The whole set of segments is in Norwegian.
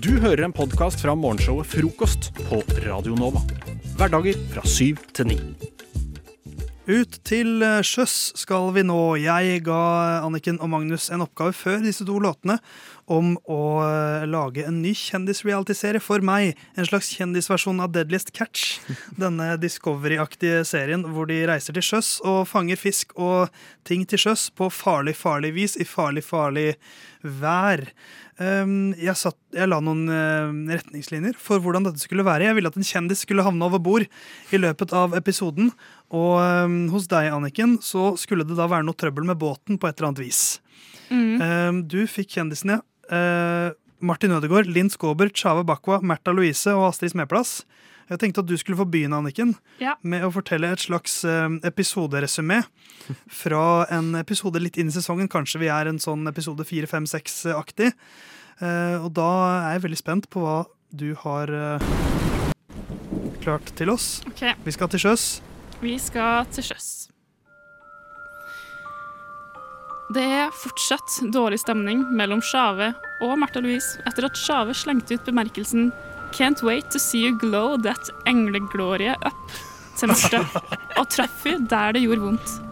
Du hører en podkast fra morgenshowet Frokost på Radio Nova. Hverdager fra syv til ni. Ut til eh, sjøs skal vi nå. Jeg ga Anniken og Magnus en oppgave før disse to låtene om å eh, lage en ny kjendis-reality-serie for meg. En slags kjendisversjon av Deadliest Catch. Denne Discovery-aktige serien hvor de reiser til sjøs og fanger fisk og ting til sjøs på farlig, farlig vis i farlig, farlig vær. Um, jeg, satt, jeg, la noen uh, retningslinjer for hvordan dette skulle være. Jeg ville at en kjendis skulle havne over bord i løpet av episoden. Og um, hos deg, Anniken, så skulle det da være noe trøbbel med båten på et eller annet vis. Mm. Um, du fikk kjendisene uh, Martin Ødegaard, Linn Skåber, Tjave Bakwa, Märtha Louise og Astrid Smeplass. Jeg tenkte at du skulle få begynne, Anniken, Ja. med å fortelle et slags um, episoderesumé fra en episode litt inn i sesongen. Kanskje vi er en sånn episode 4-5-6-aktig. Uh, og da er jeg veldig spent på hva du har uh, klart til oss. Okay. Vi skal til sjøs. vi skal til sjøs. Det er fortsatt dårlig stemning mellom Sjave og Märtha Louise etter at Sjave slengte ut bemerkelsen 'Can't wait to see you glow that engleglorie up' til Märtha, og traff henne der det gjorde vondt.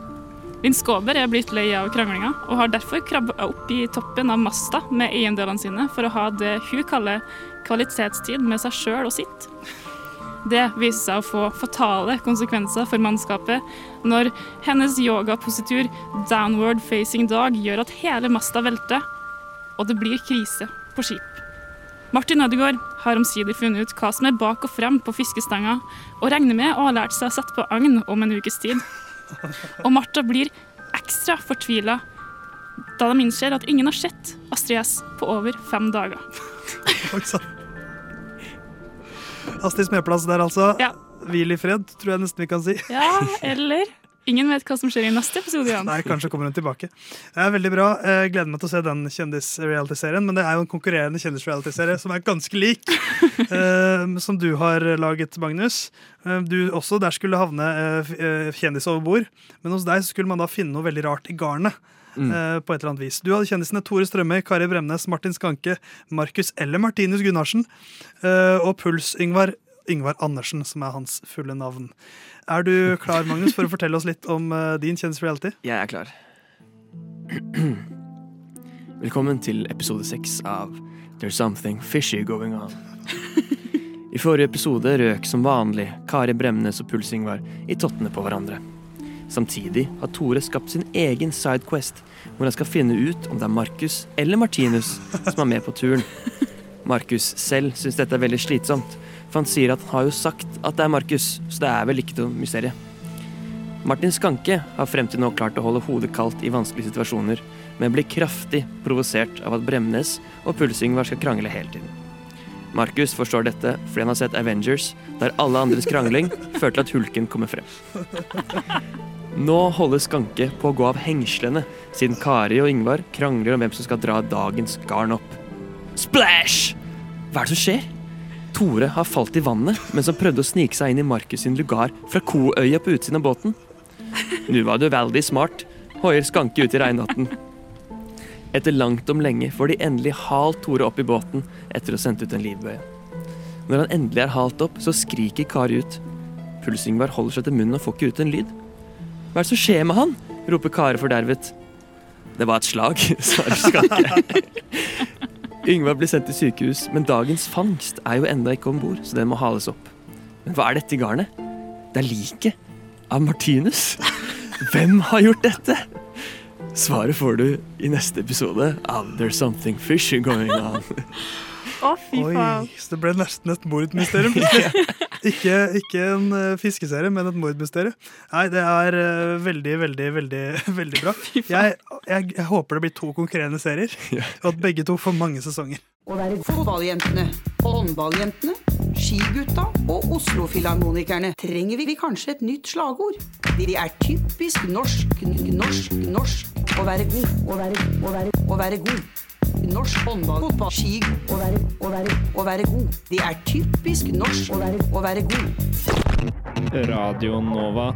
Linn Skåber er blitt lei av kranglinga og har derfor krabba opp i toppen av masta med eiendelene sine for å ha det hun kaller kvalitetstid med seg sjøl og sitt. Det viser seg å få fatale konsekvenser for mannskapet når hennes yogapositur 'downward facing dog' gjør at hele masta velter, og det blir krise på skip. Martin Ødegaard har omsider funnet ut hva som er bak og frem på fiskestanga, og regner med å ha lært seg å sette på agn om en ukes tid. Og Martha blir ekstra fortvila da de innser at ingen har sett Astrid S på over fem dager. Astrid Smeplass der, altså. Ja. Hvil i fred, tror jeg nesten vi kan si. Ja, eller Ingen vet hva som skjer i neste episode Jan. Nei, kanskje kommer hun tilbake. Det er veldig bra. Jeg gleder meg til å se den kjendis-reality-serien. Men det er jo en konkurrerende kjendis-reality-serie som er ganske lik. eh, som du har laget, Magnus. Eh, du også der skulle havne eh, eh, kjendis over bord. Men hos deg skulle man da finne noe veldig rart i garnet. eh, på et eller annet vis. Du hadde kjendisene Tore Strømøy, Kari Bremnes, Martin Skanke, Markus eller Martinus Gunnarsen. eh, og Puls Yngvar, Yngvar Andersen, som er hans fulle navn. Er du klar, Magnus, for å fortelle oss litt om eh, din kjendisreality? Jeg er klar. Velkommen til episode seks av There's Something Fishy Going On. I forrige episode røk som vanlig Kari Bremnes og Puls Ingvar i tottene på hverandre. Samtidig har Tore skapt sin egen sidequest, hvor han skal finne ut om det er Markus eller Martinus som er med på turen. Markus selv syns dette er veldig slitsomt, for han sier at han har jo sagt at det er Markus, så det er vel ikke noe mysterium. Martin Skanke har frem til nå klart å holde hodet kaldt i vanskelige situasjoner, men blir kraftig provosert av at Bremnes og Pulsingvar skal krangle hele tiden. Markus forstår dette fordi han har sett Avengers, der alle andres krangling fører til at hulken kommer frem. Nå holder Skanke på å gå av hengslene, siden Kari og Ingvar krangler om hvem som skal dra dagens garn opp. Splash! Hva er det som skjer? Tore har falt i vannet mens han prøvde å snike seg inn i Markus sin lugar fra koøya på utsiden av båten. Nå var du veldig smart, hoier Skanke ut i regnnatten. Etter langt om lenge får de endelig halt Tore opp i båten etter å ha sendt ut en livbøye. Når han endelig er halt opp, så skriker Kari ut. Pulsingvar holder seg til munnen og får ikke ut en lyd. Hva er det som skjer med han? roper Kari fordervet. Det var et slag, svarer Skanke. Yngvar blir sendt til sykehus, men dagens fangst er jo enda ikke om bord, så den må hales opp. Men hva er dette i garnet? Det er liket av Martinus. Hvem har gjort dette? Svaret får du i neste episode av There's Something Fish Going On. Å, fy Oi, faen. så det ble nesten et mordmysterium. ikke, ikke en eh, fiskeserie, men et mordmysterium. Nei, det er eh, veldig, veldig, veldig veldig bra. Jeg, jeg, jeg håper det blir to konkurrerende serier, og at begge to får mange sesonger. Å være fotballjentene, håndballjentene, skigutta og Oslo-filharmonikerne trenger vi kanskje et nytt slagord. De er typisk norsk, norsk, norsk. Å være god, å være, å være, å være god. Norsk håndball, fotball, ski. Å være, å være, å være god. Det er typisk norsk. Å være, å være god. Radio Nova.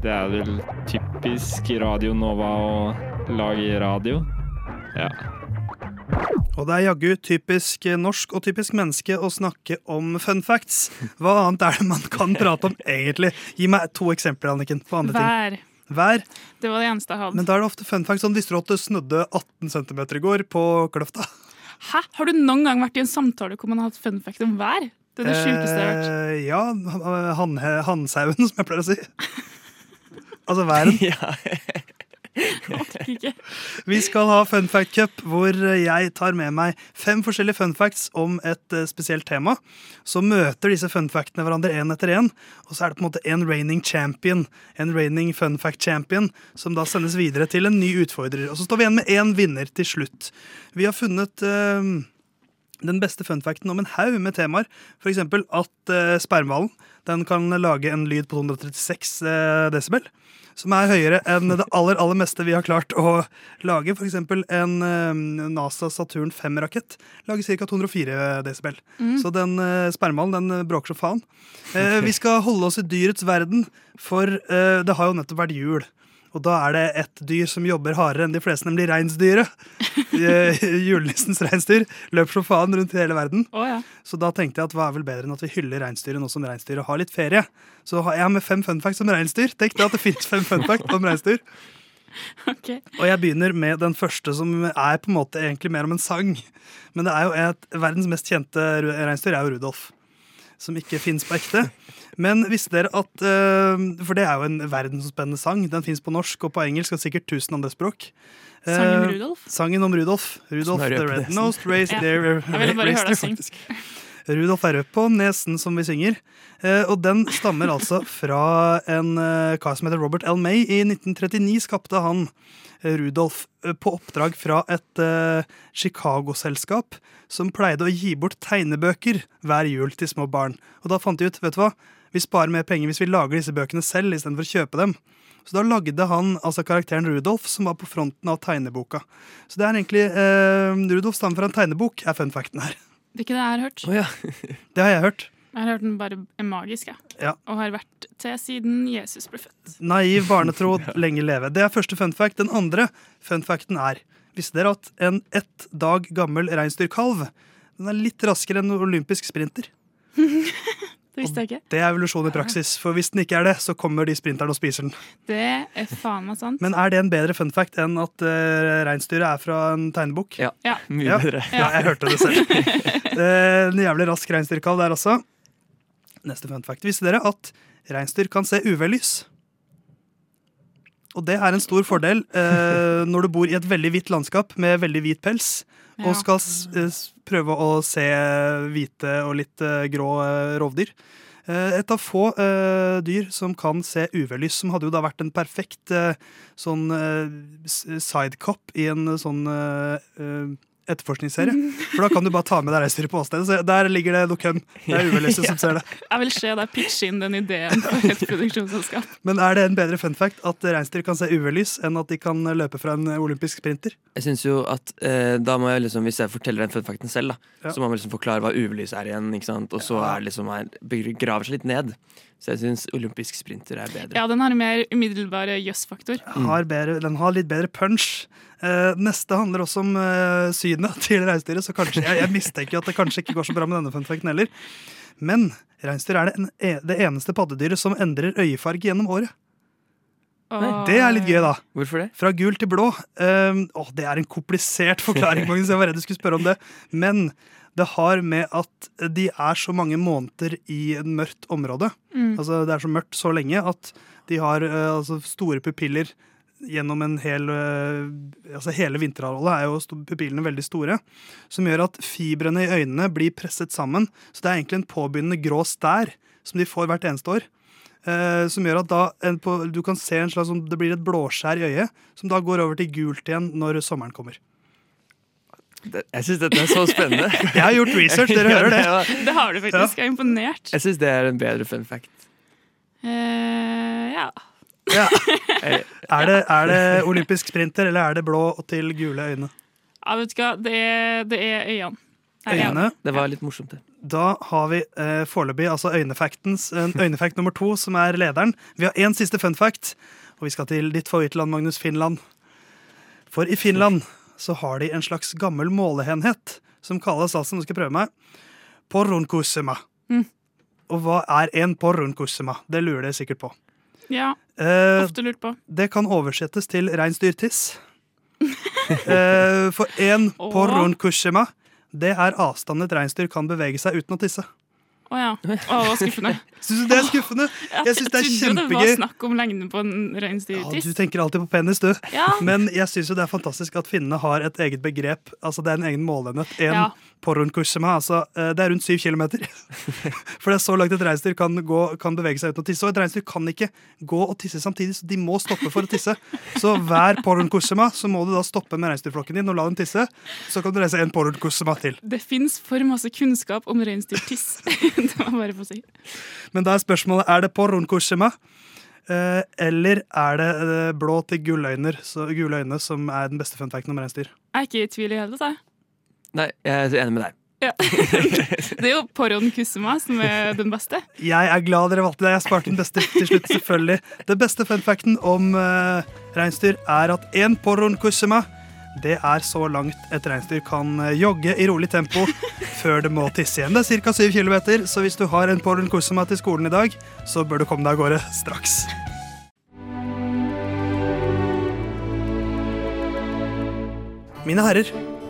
Det er vel typisk Radio Nova å lage radio? Ja. Og det er jaggu typisk norsk og typisk menneske å snakke om fun facts. Hva annet er det man kan prate om egentlig? Gi meg to eksempler, Anniken. på andre ting. Vær. Vær. Det var det eneste jeg hadde. Men da er det ofte fun fact Sånn, visste du at det snødde 18 cm i går på Kløfta? Hæ? Har du noen gang vært i en samtale hvor man har hatt fun fact om vær? Det er det sjukeste jeg har hørt. Eh, ja, han, som jeg pleier å si. Altså væren. Vi skal ha Fun Fact Cup, hvor jeg tar med meg fem forskjellige fun facts om et eh, spesielt tema. Så møter disse fun factene hverandre én etter én, og så er det på en måte en reigning champion, en reigning fun fact champion, som da sendes videre til en ny utfordrer. Og så står vi igjen med én vinner til slutt. Vi har funnet eh, den beste fun facten om en haug med temaer. F.eks. at eh, spermhvalen den kan lage en lyd på 236 eh, desibel. Som er høyere enn det aller aller meste vi har klart å lage. F.eks. en eh, NASA Saturn 5-rakett lager ca. 204 desibel. Så den eh, spermhvalen den eh, bråker som faen. Eh, vi skal holde oss i dyrets verden, for eh, det har jo nettopp vært jul. Og da er det et dyr som jobber hardere enn de fleste, nemlig reinsdyret. Eh, Julenissens reinsdyr løper som faen rundt i hele verden. Oh, ja. Så da tenkte jeg at hva er vel bedre enn at vi hyller reinsdyret nå som reinsdyret har litt ferie. Så jeg har med fem fun facts om reinsdyr. Tenk deg at det finnes fem fun facts om reinsdyr. Okay. Og jeg begynner med den første, som er på en måte egentlig mer om en sang. Men det er jo et, verdens mest kjente reinsdyr er jo Rudolf. Som ikke fins på ekte. Men visste dere at eh, For det er jo en verdensomspennende sang. Den fins på norsk og på engelsk og sikkert tusen andre språk. Eh, Sangen Rudolf? Sangen om Rudolf. Rudolf the red-nosed Ja. reindeer. Jeg ville bare høre deg synge. Rudolf er rød på nesen, som vi synger. Eh, og den stammer altså fra en eh, kar som heter Robert L. May. I 1939 skapte han eh, Rudolf på oppdrag fra et Chicago-selskap som pleide å gi bort tegnebøker hver jul til små barn. Og da fant de ut vet du hva, vi sparer mer penger hvis vi lager disse bøkene selv istedenfor å kjøpe dem. Så da lagde han altså karakteren Rudolf, som var på fronten av tegneboka. Så det er egentlig eh, Rudolf stammer fra en tegnebok, er fun facten her. Det er ikke det jeg har hørt. Oh, ja. Det har jeg hørt. Jeg har hørt den bare er magisk, jeg. Ja. Og har vært til siden Jesus ble født. Naiv, barnetro, lenge leve. Det er første fun fact. Den andre fun facten er Visste dere at en ett dag gammel reinsdyrkalv den er litt raskere enn en olympisk sprinter? Det visste jeg ikke. Det er evolusjon i praksis, for hvis den ikke er det, så kommer de sprinterne og spiser den. Det er faen meg sant. Men er det en bedre fun fact enn at uh, reinsdyret er fra en tegnebok? Ja. Ja. Mye Ja. bedre. Ja, jeg hørte det selv. Eh, En jævlig rask reinsdyrkalv der også. Neste fun fact. Visste dere at reinsdyr kan se UV-lys? Og det er en stor fordel eh, når du bor i et veldig hvitt landskap med veldig hvit pels, og skal eh, prøve å se hvite og litt eh, grå eh, rovdyr. Eh, et av få eh, dyr som kan se UV-lys, som hadde jo da vært en perfekt eh, sånn eh, sidecop i en sånn etterforskningsserie. For da kan du bare ta med deg reisedyret på åstedet. Så der ligger det køm. Det er UV-lyset som ser det. Jeg vil se deg pitche inn den ideen på et produksjonsselskap. Men er det en bedre fun fact at reinsdyr kan se UV-lys enn at de kan løpe fra en olympisk sprinter? Jeg synes jo at eh, da må jeg liksom, Hvis jeg forteller den fun facten selv, da, Ja. så må man liksom forklare hva UV-lys er igjen. Ikke sant? Og så er liksom her, graver seg litt ned. Så jeg syns olympisk sprinter er bedre. Ja, den har en mer umiddelbar jøss-faktor. Har den har litt bedre punch. Uh, neste handler også om uh, synet til reinsdyret, så kanskje, jeg, jeg mistenker at det kanskje ikke går så bra med denne funfacten heller. Men reinsdyr er det, en, e- det eneste paddedyret som endrer øyefarge gjennom året. Og- Det er litt gøy, da. Hvorfor det? Fra gul til blå. Um, åh, det er en komplisert forklaring, Magnus. Jeg var redd du skulle spørre om det. Men det har med at de er så mange måneder i et mørkt område. Mm. Altså, det er så mørkt så lenge at de har uh, altså, store pupiller gjennom en hel uh, Altså hele vinterhalvåret er jo pupillene veldig store. Som gjør at fibrene i øynene blir presset sammen. Så det er egentlig en påbegynnende grå stær som de får hvert eneste år. Uh, som gjør at da en på, du kan se en slags sånn- Det blir et blåskjær i øyet, som da går over til gult igjen når sommeren kommer. Det jeg syns dette er så spennende. Jeg har gjort research, dere hører det. Det har du faktisk. Jeg er imponert. Jeg syns det er en bedre fun fact. Uh, ja. Ja. Er det, er det olympisk sprinter, eller er det blå og til gule øyne? ja, vet du hva, det er, det er øynene. Er. Øyne. det var litt morsomt, det. Da har vi eh, foreløpig altså øynefaktens, øynefakt øynefact nummer to, som er lederen. Vi har én siste fun fact, og vi skal til ditt favorittland, Magnus, Finland. For i Finland så har de en slags gammel måleenhet som kalles altså, nå skal jeg prøve meg, porronkussema. Mm. Og hva er en porronkussema? Det lurer dere sikkert på. Ja, Eh, ofte lurt på. det kan oversettes til reinsdyrtiss. eh, for en porronkussema, det er avstanden et reinsdyr kan bevege seg uten å tisse. Å ja. Oh, det var skuffende. Syns du det er skuffende? Jeg synes det er kjempegøy. det var snakk om lengden på en Ja, du tenker alltid på penis, du. Ja. Men jeg syns jo det er fantastisk at finnene har et eget begrep. Altså Det er en egen målenhet. En Ja. Porronkursema. Altså, eh, det er rundt syv kilometer. For det er så langt et reinsdyr kan, gå, kan bevege seg uten å tisse. Og et reinsdyr kan ikke gå og tisse samtidig, så de må stoppe for å tisse. Så hver porronkursema så må du da stoppe med reinsdyrflokken din og la dem tisse. Så kan du reise en porronkursema til. Det fins for masse kunnskap om reinsdyrtiss. det var bare for å si. Men da er spørsmålet er det porronkursema. Eh, eller er det eh, blå til gule øyne som er den beste funfacten om reinsdyr? Jeg er ikke i tvil i hele tatt. Nei, jeg er enig med deg. Ja. Det er jo Porron Kussema som er den beste. Jeg er glad dere valgte det. Jeg sparte den beste til slutt, selvfølgelig. Det beste funfacten om uh, reinsdyr er at en porronkussema det er så langt et reinsdyr kan eh, jogge i rolig tempo før det må tisse igjen. Det er ca. 7 km, så hvis du har en porronkussema til skolen i dag, så bør du komme deg av gårde straks. Mine herrer,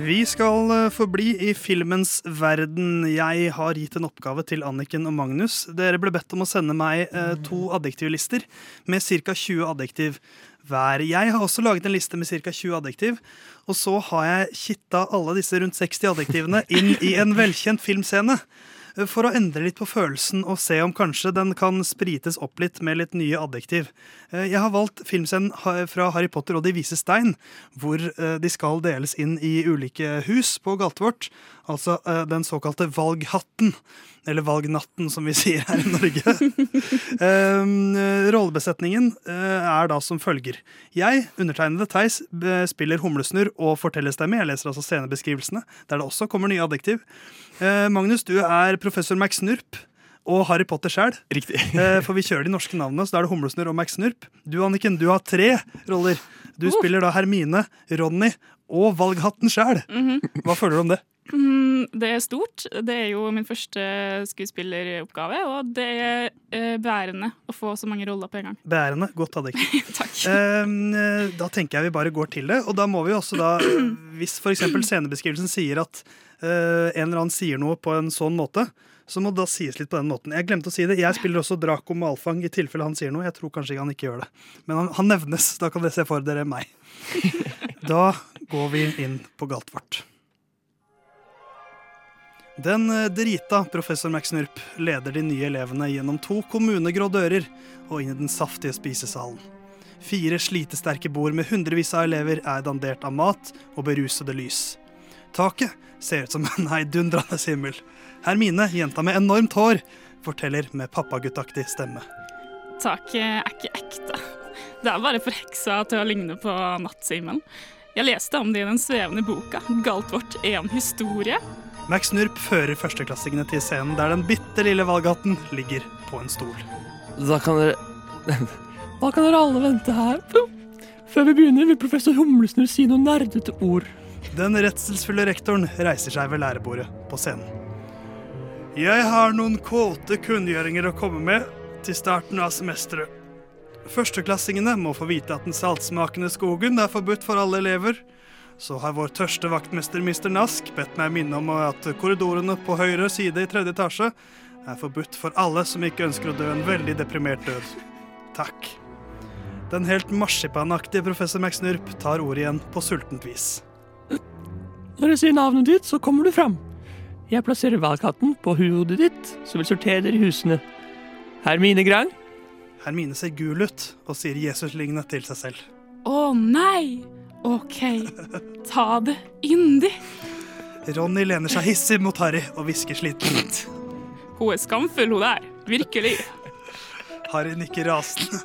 Vi skal eh, forbli i filmens verden. Jeg har gitt en oppgave til Anniken og Magnus. Dere ble bedt om å sende meg eh, to adjektivlister med ca. 20 adjektiv hver. Jeg har også laget en liste med ca. 20 adjektiv. Og så har jeg kitta alle disse rundt 60 adjektivene inn i en velkjent filmscene. For å endre litt på følelsen og se om kanskje den kan sprites opp litt med litt nye adjektiv. Eh, Jeg har valgt filmscenen fra Harry Potter og De vise stein, hvor eh, de skal deles inn i ulike hus på Galtvort. Altså eh, den såkalte valghatten. Eller valgnatten, som vi sier her i Norge. Um, eh, rollebesetningen er da som følger. Jeg, undertegnede Theis, spiller humlesnurr og fortellerstemme. Jeg leser altså scenebeskrivelsene, der det også kommer nye adjektiv. Eh, Magnus, du er professor Max Nurp og Harry Potter sjæl. Eh, For vi kjører de norske navnene, så da er det Humlesnurr og Max Nurp. Du Anniken, du har tre roller. Du spiller da Hermine, Ronny og Valghatten sjæl. Hva føler du om det? Mm, det er stort. Det er jo min første skuespilleroppgave, og det er eh, bærende å få så mange roller på en gang. Bærende. Godt adjektiv. Takk. Eh, Da tenker jeg vi bare går til det. Og da må vi også da, eh, hvis f.eks. scenebeskrivelsen sier at eh, en eller annen sier noe på en sånn måte, så må det da sies litt på den måten. Jeg glemte å si det. Jeg spiller også Draco Malfang i tilfelle han sier noe. Jeg tror kanskje ikke han ikke gjør det. Men han, han nevnes. Da kan dere se for dere meg. Da går vi inn på Galtvort. Den eh, drita professor McSnurp leder de nye elevene gjennom to kommunegrå dører og inn i den saftige spisesalen. Fire slitesterke bord med hundrevis av elever er dandert av mat og berusede lys. Taket ser ut som en heidundrende himmel. Hermine, jenta med enormt hår, forteller med pappaguttaktig stemme. Taket er ikke ekte. Det er bare forheksa til å ligne på natthimmelen. Jeg leste om det i den svevende boka 'Galtvort en historie'. Max Nurp fører førsteklassingene til scenen der den bitte lille valghatten ligger på en stol. Da kan dere Da kan dere alle vente her. Før vi begynner, vil professor Humlesnurr si noen nerdete ord. Den redselsfulle rektoren reiser seg ved lærebordet på scenen. Jeg har noen kåte kunngjøringer å komme med til starten av semesteret. Førsteklassingene må få vite at den saltsmakende skogen er forbudt for alle elever. Så har vår tørste vaktmester Mr. Nask bedt meg minne om at korridorene på høyre side i tredje etasje er forbudt for alle som ikke ønsker å dø en veldig deprimert død. Takk. Den helt marsipanaktige professor McSnurp tar ordet igjen på sultent vis. Når jeg sier navnet ditt, så kommer du fram. Jeg plasserer valgkatten på hodet ditt, som vil sortere dere i husene. Hermine Grang, Hermine ser gul ut og sier Jesus-lignende til seg selv. Å nei! OK, ta det yndig. Ronny lener seg hissig mot Harry og hvisker slitent. Hun er skamfull, hun der. Virkelig. Harry nikker rasende.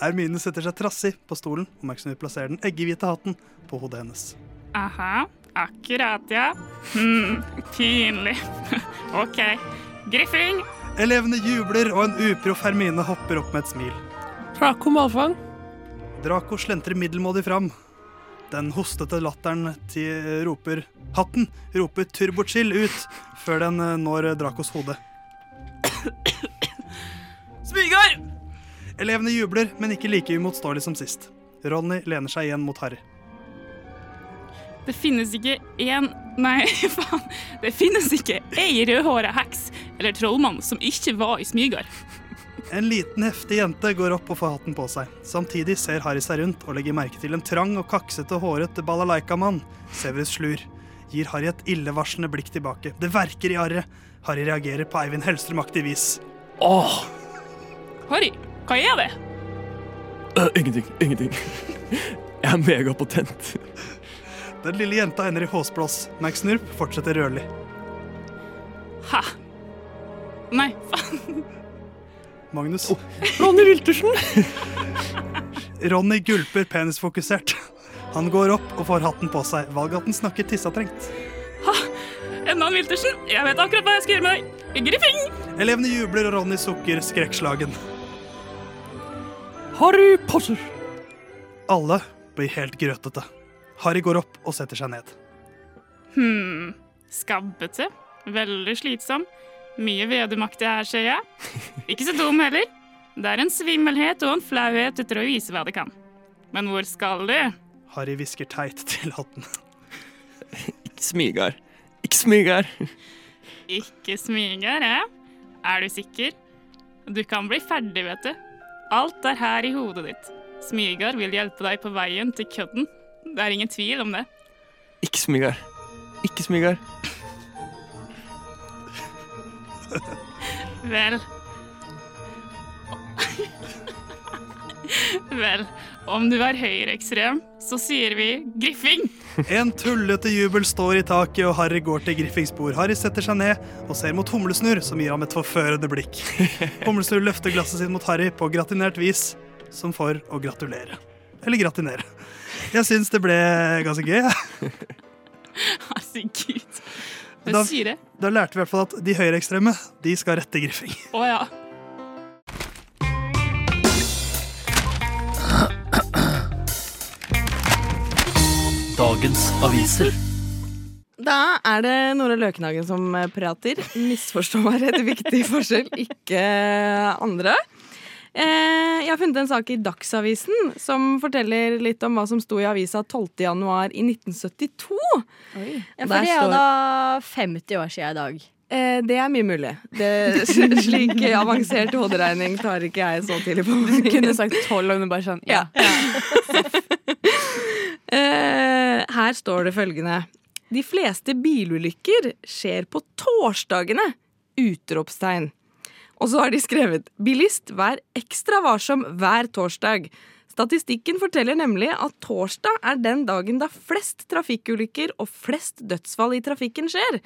Hermine setter seg trassig på stolen og Max Snurr plasserer den eggehvite hatten på hodet hennes. Aha, akkurat, ja. Hm, pinlig. OK. Griffing. Elevene jubler, og en uproff Hermine hopper opp med et smil. Draco Malfang. Draco slentrer middelmådig fram. Den hostete latteren til roper Hatten roper turbochill ut før den eh, når Dracos hode. Smygar! Elevene jubler, men ikke like uimotståelig som sist. Ronny lener seg igjen mot Harry. Det finnes ikke én Nei, faen. Det finnes ikke ei rødhåra heks eller trollmann som ikke var i Smygar. En liten, heftig jente går opp og får hatten på seg. Samtidig ser Harry seg rundt og legger merke til en trang og kaksete håret balalaika-mann. Severus Slur gir Harry et illevarslende blikk tilbake. Det verker i arret. Harry reagerer på Eivind Hellstrøm-aktig vis. Åh, Harry, hva er det? Uh, ingenting, ingenting. Jeg er megapotent. Den lille jenta ender i håsblås. Max Snurp fortsetter rørlig. Hæ? Nei, faen. Magnus. Ronny Wiltersen. Ronny gulper penisfokusert. Han går opp og får hatten på seg. Valgaten snakker tissetrengt. Ennan Wiltersen, jeg vet akkurat hva jeg skal gjøre med deg. Griffing! Elevene jubler, og Ronny sukker skrekkslagen. Harry Potter. Alle blir helt grøtete. Harry går opp og setter seg ned. Hm. Skabbete. Veldig slitsom. Mye vedumaktig her, ser jeg. Ikke så dum heller. Det er en svimmelhet og en flauhet etter å vise hva det kan. Men hvor skal du? Harry hvisker teit til hatten. Ikke smygar. Ikke smygar. Ikke smygar, eh? Er du sikker? Du kan bli ferdig, vet du. Alt er her i hodet ditt. Smygar vil hjelpe deg på veien til kødden. Det er ingen tvil om det. Ikke smygar. Ikke smygar. Vel Vel, om du er høyreekstrem, så sier vi griffing. En tullete jubel står i taket, og Harry går til Griffings bord. Harry setter seg ned og ser mot Humlesnurr, som gir ham et forførende blikk. Humlesnurr løfter glasset sitt mot Harry på gratinert vis, som for å gratulere. Eller gratinere. Jeg syns det ble ganske gøy. jeg. Herregud. Da-? Da lærte vi i hvert fall at de høyreekstreme de skal rette Griffing. Oh, ja. Dagens aviser. Da er det Nora Løkenhagen som prater. Misforstå meg rett, viktig forskjell, ikke andre. Eh, jeg har funnet en sak i Dagsavisen som forteller litt om hva som sto i avisa 12. januar i 1972. Ja, Der for det er da 50 år siden i dag. Eh, det er mye mulig. Det, slik avansert hoderegning tar ikke jeg så tidlig på. Du kunne sagt 12 om du bare sånn Ja. Eh, her står det følgende. De fleste bilulykker skjer på torsdagene! Utropstegn. Og så har de skrevet 'Bilist, vær ekstra varsom hver torsdag'. Statistikken forteller nemlig at torsdag er den dagen da flest trafikkulykker og flest dødsfall i trafikken skjer.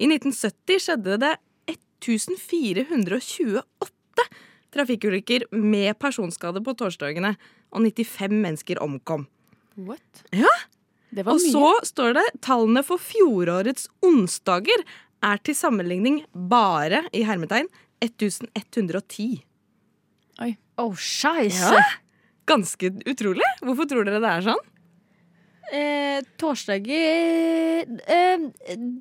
I 1970 skjedde det 1428 trafikkulykker med personskade på torsdagene, og 95 mennesker omkom. What? Ja. Det var Og så står det tallene for fjorårets onsdager er til sammenligning bare i hermetegn 1110. Oi. Oh, scheisse. Ja. Ganske utrolig. Hvorfor tror dere det er sånn? Eh, torsdag eh, eh,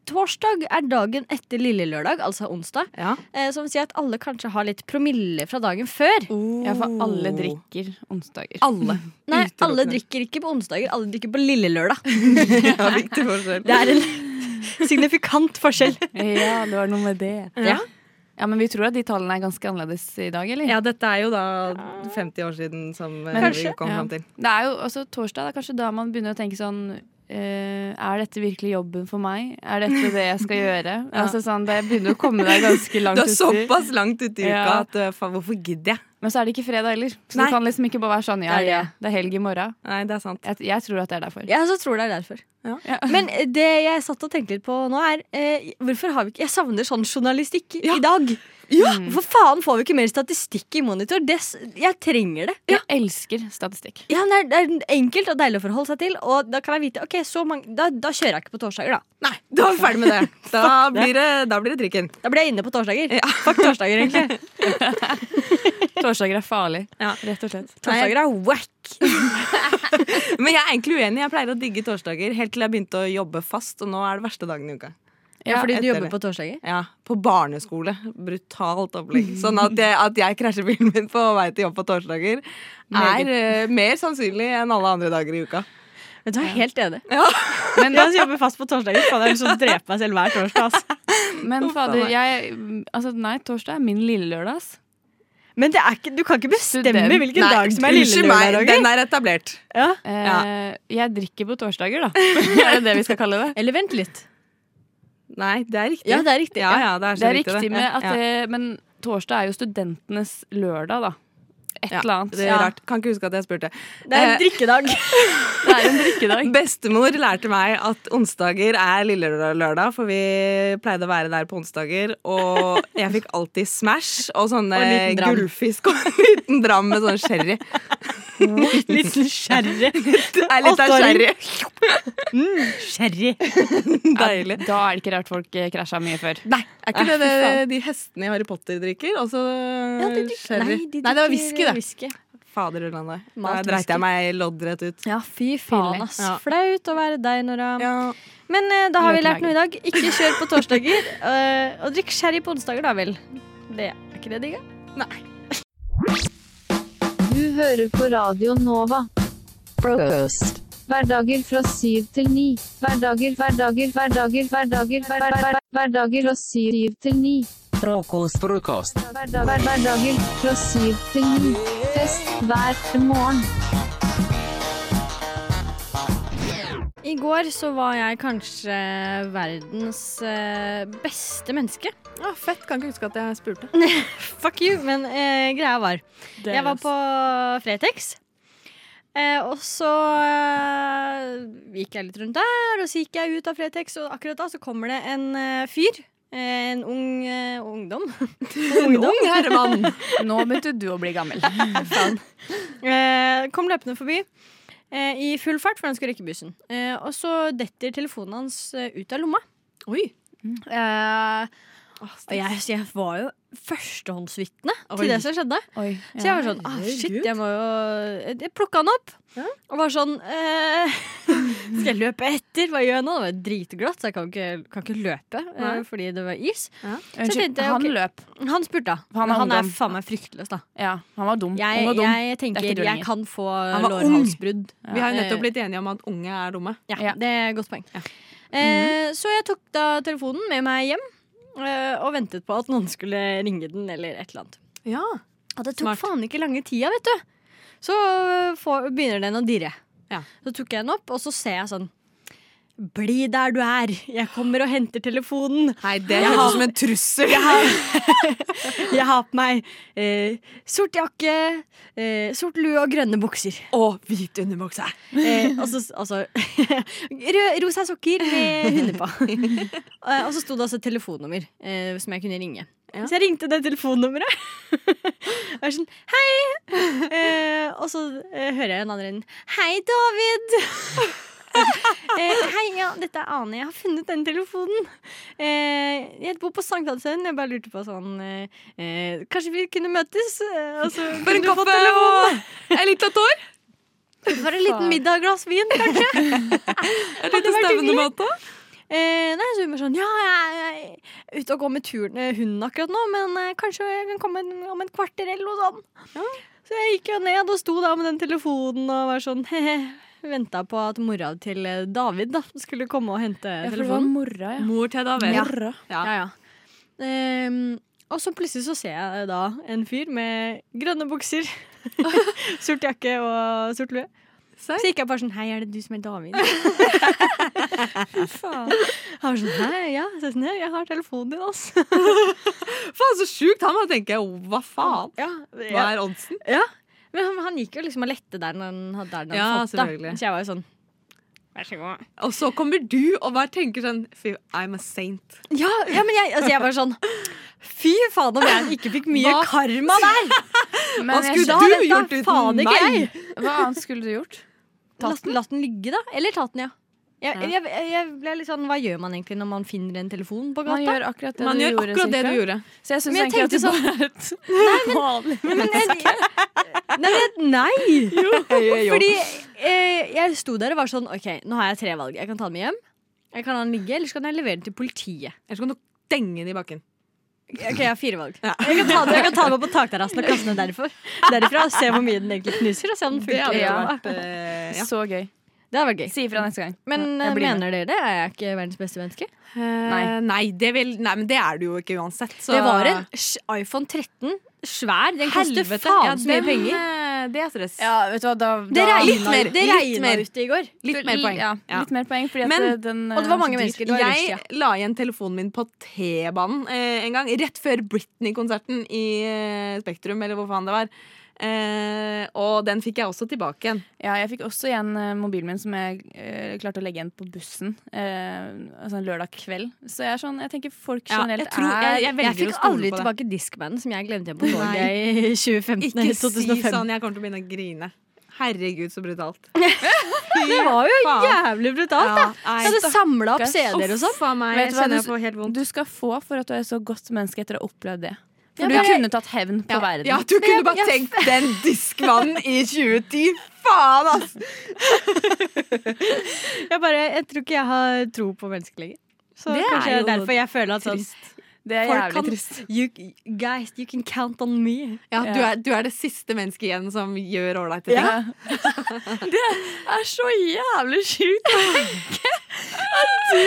Torsdag er dagen etter lille lørdag, altså onsdag. Ja. Eh, som sier at alle kanskje har litt promille fra dagen før. Ja, for alle drikker onsdager. Alle. Nei, Utelukkende. alle drikker ikke på onsdager, alle drikker på lille lørdag. Ja, viktig forskjell. Det er en signifikant forskjell. Ja, det var noe med det. Ja. Ja, Men vi tror at de tallene er ganske annerledes i dag, eller? Ja, dette er jo da 50 år siden som eh, Men- vi kom Ja. fram til. Det er jo også torsdag, det er kanskje da man begynner å tenke sånn eh, Er dette virkelig jobben for meg? Er dette det jeg skal gjøre? Ja. Altså sånn, Det begynner å komme deg ganske langt Du er såpass langt uti uka Ja. at eh, faen, hvorfor gidder jeg? Men så er det ikke fredag heller. Så Nei. du kan liksom ikke bare være sånn ja, Det er det. det er helg i morgen. Nei, det er sant. Jeg, jeg tror at det er derfor. Jeg også tror det er derfor. Ja. Men det jeg satt og tenkte litt på nå, er eh, hvorfor har vi ikke Jeg savner sånn journalistikk i dag. Hvorfor faen får vi ikke mer statistikk i monitor? Det, jeg trenger det. Jeg elsker statistikk. Ja, det, er, det er enkelt og deilig å forholde seg til. Og da kan jeg vite Ok, så mange Da, da kjører jeg ikke på torsdager, da. Nei, da er vi ferdig med det. Da blir det, da blir det trikken. Da blir jeg inne på torsdager. Fuck torsdager, egentlig. Torsdager er farlig, Ja. rett og slett. Torsdager er wack. Men jeg er egentlig uenig. Jeg pleier å digge torsdager helt til jeg begynte å jobbe fast, og nå er det verste dagen i uka. Ja, fordi du jobber det. på torsdager? Ja, på barneskole. Brutalt opplegg. Sånn at, jeg, at jeg krasjer bilen min på vei til jobb på torsdager, er eh, mer sannsynlig enn alle andre dager i uka. Vet du, er helt enig. Ja. Men jeg jobber fast på torsdager. Fader, jeg har lyst til å drepe meg selv hver torsdag. ass. Men fader, jeg Altså, nei, torsdag er min lille lørdag, ass. Men det er ikke, du kan ikke bestemme Student. hvilken Nei, dag som er lille meg, den er etablert. Ja. Eh, Jeg drikker på torsdager, da. er det det vi skal kalle det? Eller vent litt. Nei, det er riktig. Ja, det er riktig. Ja, ja, det er, så Det er riktig, riktig med at det, Men torsdag er jo studentenes lørdag, da. Et Ja, eller annet. Det er rart. Kan ikke huske at jeg spurte. Det er en Eh, drikkedag. Det er en drikkedag. Bestemor lærte meg at onsdager er lille lørdag, for vi pleide å være der på onsdager. Og jeg fikk alltid Smash og sånne Og gullfisk og en liten dram med sånn sherry. Liten sherry. Er litt av sherry. Mm, sherry. Deilig. Da er det ikke rart folk eh, krasja mye før. Nei, er ikke det, det de hestene i Harry Potter drikker? Også Ja, de drikker, sherry? nei, de Nei, det var drikker whisky, det. whisky. Fader ulland. Da dreit jeg meg loddrett ut. Ja, fy faen, ass. Ja. Flaut å være deg, Nora. Ja. Men uh, da har vi lært noe i dag. Ikke kjør på torsdager. uh, og drikk sherry på onsdager, da vel. Det er ikke det digga? Du hører på Radio Nova. Frokost. Hverdager fra syv til ni. Hverdager, hverdager, hverdager, hverdager, hverdager, hver, hver, hverdager fra syv til ni. Frokost. Frokost. Hverdag, hver, hverdager fra syv til ni. Fest hver morgen. I går så var jeg kanskje verdens eh, beste menneske. Ah, fett. Kan ikke huske at jeg spurte. Fuck you, men eh, greia var Jeg var på Fretex. Eh, og så eh, gikk jeg litt rundt der, og så gikk jeg ut av Fretex, og akkurat da så kommer det en eh, fyr. En ung uh, ungdom. En ung herremann. Nå begynte du å bli gammel. Eh, kom løpende forbi eh, i full fart, for han skulle rekke bussen. Og så detter telefonen hans ut av lomma. Oi. Eh, og jeg, jeg var jo førstehåndsvitne til det som skjedde. Oi. Så jeg var sånn ah, shit, jeg må jo Jeg plukka han opp. Og var sånn eh, Skal jeg løpe etter? Hva gjør jeg nå? Det var dritglatt, så jeg kan ikke, kan ikke løpe eh, Nei. fordi det var is. Så jeg Unnskyld, tenkte, han okay, løp. Han spurte, Han er han er faen meg fryktløs, da. Ja, han var dum. Jeg, var dum. jeg er tenker jeg kan få lårhalsbrudd. Ja. Vi har jo nettopp Eh, blitt enige om at unge er dumme. Ja, Ja. det er et godt poeng. Eh, så jeg tok da telefonen med meg hjem eh, og ventet på at noen skulle ringe den eller et eller annet. Ja. Og det tok Smart. faen ikke lange tida, vet du. Så for, begynner den å dirre. Ja. Så tok jeg den opp, og så ser jeg sånn Bli der du er. Jeg kommer og henter telefonen. Nei, det høres ut som en trussel. Jeg har, jeg har på meg eh, sort jakke, eh, sort lue og grønne bukser. Og hvit underbukse. Eh, og så altså Rosa sokker med hunder på. Eh, og så sto det altså telefonnummer eh, som jeg kunne ringe. Ja. Så jeg ringte det telefonnummeret. og jeg sånn Hei! Eh, og så eh, hører jeg en annen inn. Hei, David! eh, hei, ja, dette er Ane. Jeg har funnet den telefonen. Eh, jeg bor på Sankthanshaugen. Jeg bare lurte på sånn eh, eh, Kanskje vi kunne møtes? Og så For en kaffe og en liten tår. For en liten middag, glass vin, kanskje? Et lite stevnemøte. Eh, nei, så hun var sånn Ja, jeg er ute og går med turen, eh, hunden akkurat nå, men eh, kanskje jeg kan komme om et kvarter eller noe sånt. Så jeg gikk jo ned og sto da med den telefonen og var sånn he-he. Venta på at mora til eh, David da skulle komme og hente Ja, telefonen. mora, ja. Mor til David. Mora. Ja, ja. Ehm, og så plutselig så ser jeg da en fyr med grønne bukser, sort jakke og sort lue. Så gikk jeg bare sånn Hei, er det du som er David? Fy faen. Han var sånn Hei, ja. Så jeg, sånn, «Ja, jeg har telefonen din, altså. Faen, så sjukt! Han tenker tenke hva faen? Ja, Hva er oddsen? Ja. Men han, han gikk jo liksom og lette der når han hadde der Ja, han fått da. Så jeg var jo sånn Vær så god. Og så kommer du og bare tenker sånn Fy, I'm a saint. Ja, ja men jeg, altså jeg var sånn Fy faen om jeg ikke fikk mye Hva? karma der! Men Hva skulle du gjort uten meg? Hva annet skulle du gjort? Latt, latt den ligge, da. Eller tatt den, ja. Jeg, Ja. jeg, jeg ble litt sånn, Hva gjør man egentlig når man finner en telefon på gata? Man gjør akkurat det du gjør gjorde. akkurat det du gjorde. Så jeg syns egentlig at det du sånn- bare er et vanlig Men nei, men, nei. Fordi eh, jeg sto der og var sånn OK, nå har jeg tre valg. Jeg kan ta den med hjem, jeg kan la den ligge, eller så kan jeg levere den til politiet. Eller så kan du denge den i bakken. Ok, Jeg har fire valg. Jeg, kan ta det, jeg kan ta det på takterrassen og kaste den derfor. derifra. Og se hvor mye den egentlig knuser. Og se om den Det hadde funker. jo Ja. vært eh, ja. Så gøy. Det hadde vært gøy. Si ifra neste gang. Men Ja, med. mener dere det? Er jeg ikke verdens beste menneske? Nei. nei, det vil, nei, men det er du jo ikke uansett. Så. Det var en iPhone 13. Svær. Den koster faen Ja, så mye penger. eh, Det er stress. Ja, vet du hva, da, Det da regna, Litt mer, det litt mer. ute i går. Litt mer poeng. Ja, Ja. litt mer poeng, fordi Men- det- den Og det var er mange mennesker. Det var Jeg rushtida. la igjen telefonen min på T-banen eh, en gang, rett før Britney-konserten i eh, Spektrum, eller hvor faen det var. Eh, og den fikk jeg også tilbake igjen. Ja, jeg fikk også igjen eh, mobilen min som jeg eh, klarte å legge igjen på bussen eh, altså en lørdag kveld. Så jeg er sånn, jeg tenker folk Ja, generelt jeg tror- er jeg- jeg Jeg fikk aldri tilbake Discmanen som jeg glemte igjen på toget i 2015. Ikke si sånn, jeg kommer til å begynne å grine. Herregud, så brutalt. Det var jo faen. jævlig brutalt, da. Ja, Jeg hadde samla opp. CD-er og sånn. Du. Du skal få for at du er så godt menneske etter å ha opplevd det. For du kunne tatt hevn på Ja, verden. ja, du kunne bare tenkt den diskmannen i 2010. Faen, ass! Jeg, bare, jeg tror ikke jeg har tro på mennesker lenger. Så Det kanskje er jo derfor jeg føler at sånn Det er folk jævlig kan, trist. you, Guys, you can count on me. Ja, du, er, du er det siste mennesket igjen som gjør ålreite ting. Ja. Det er så jævlig sjukt å tenke at du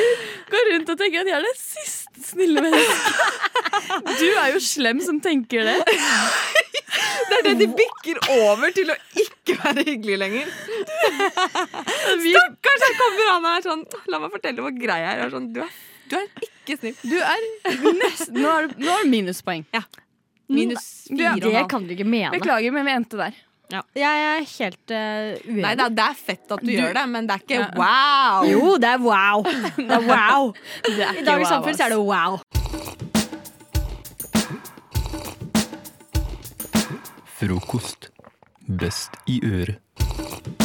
går rundt og tenker at jeg er det siste snille mennesket. Du er jo slem som tenker det. Det er det de bikker over til å ikke være hyggelig lenger. Stakkars, her kommer han her sånn La meg fortelle hvor greia er. Jeg er Sånn, du, er du er ikke snill. Du er nesten Nå har du, nå har du minuspoeng. Ja. Minus fire og en Det halv. kan du ikke mene. Beklager, men vi endte der. Jeg er helt uh, uenig. Nei, det er, det er fett at du, Du- gjør det, men det er ikke Ja. wow. Jo, det er wow. Det er wow. Det er I dagens wow, samfunn så er det wow. Frokost. Best i øret.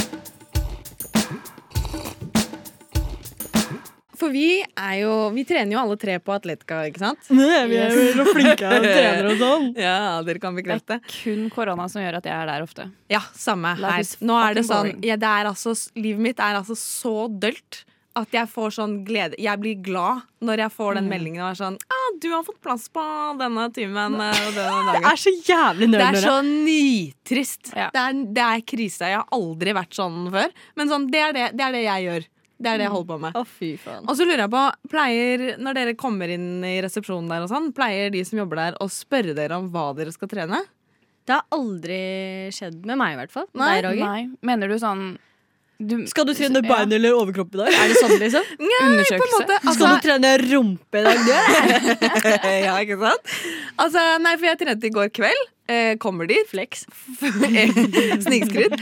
For vi er jo Vi trener jo alle tre på Atletica, ikke sant? Nei, vi er jo så flinke og trener og sånn. Ja, dere kan Det bekrefte. er kun korona som gjør at jeg er der ofte. Ja, samme her. Nå er det sånn ja, det er altså, Livet mitt er altså så dølt at jeg får sånn glede Jeg blir glad når jeg får den Mm. meldingen og er sånn ah, 'Du har fått plass på denne timen eh, og denne Det er så jævlig Det er så nitrist. Ja. Det, er, det er krise. Jeg har aldri vært sånn før. Men sånn, det, er det, det er det jeg gjør. Det er det jeg holder på med. Å, fy faen. Og så lurer jeg på, pleier, Når dere kommer inn i resepsjonen der, og sånn, pleier de som jobber der å spørre dere om hva dere skal trene? Det har aldri skjedd med meg, i hvert fall. Nei, Deg, Roger. Nei. Mener du sånn du, Skal du trene Ja. bein eller overkropp i dag? Er det sånn, liksom? Nei, på en Undersøkelse. måte. Skal du trene rumpe i dag? Ja, ikke sant? Altså, nei, for jeg trente i går kveld. Eh, kommer dit. Flex. Snikskryt.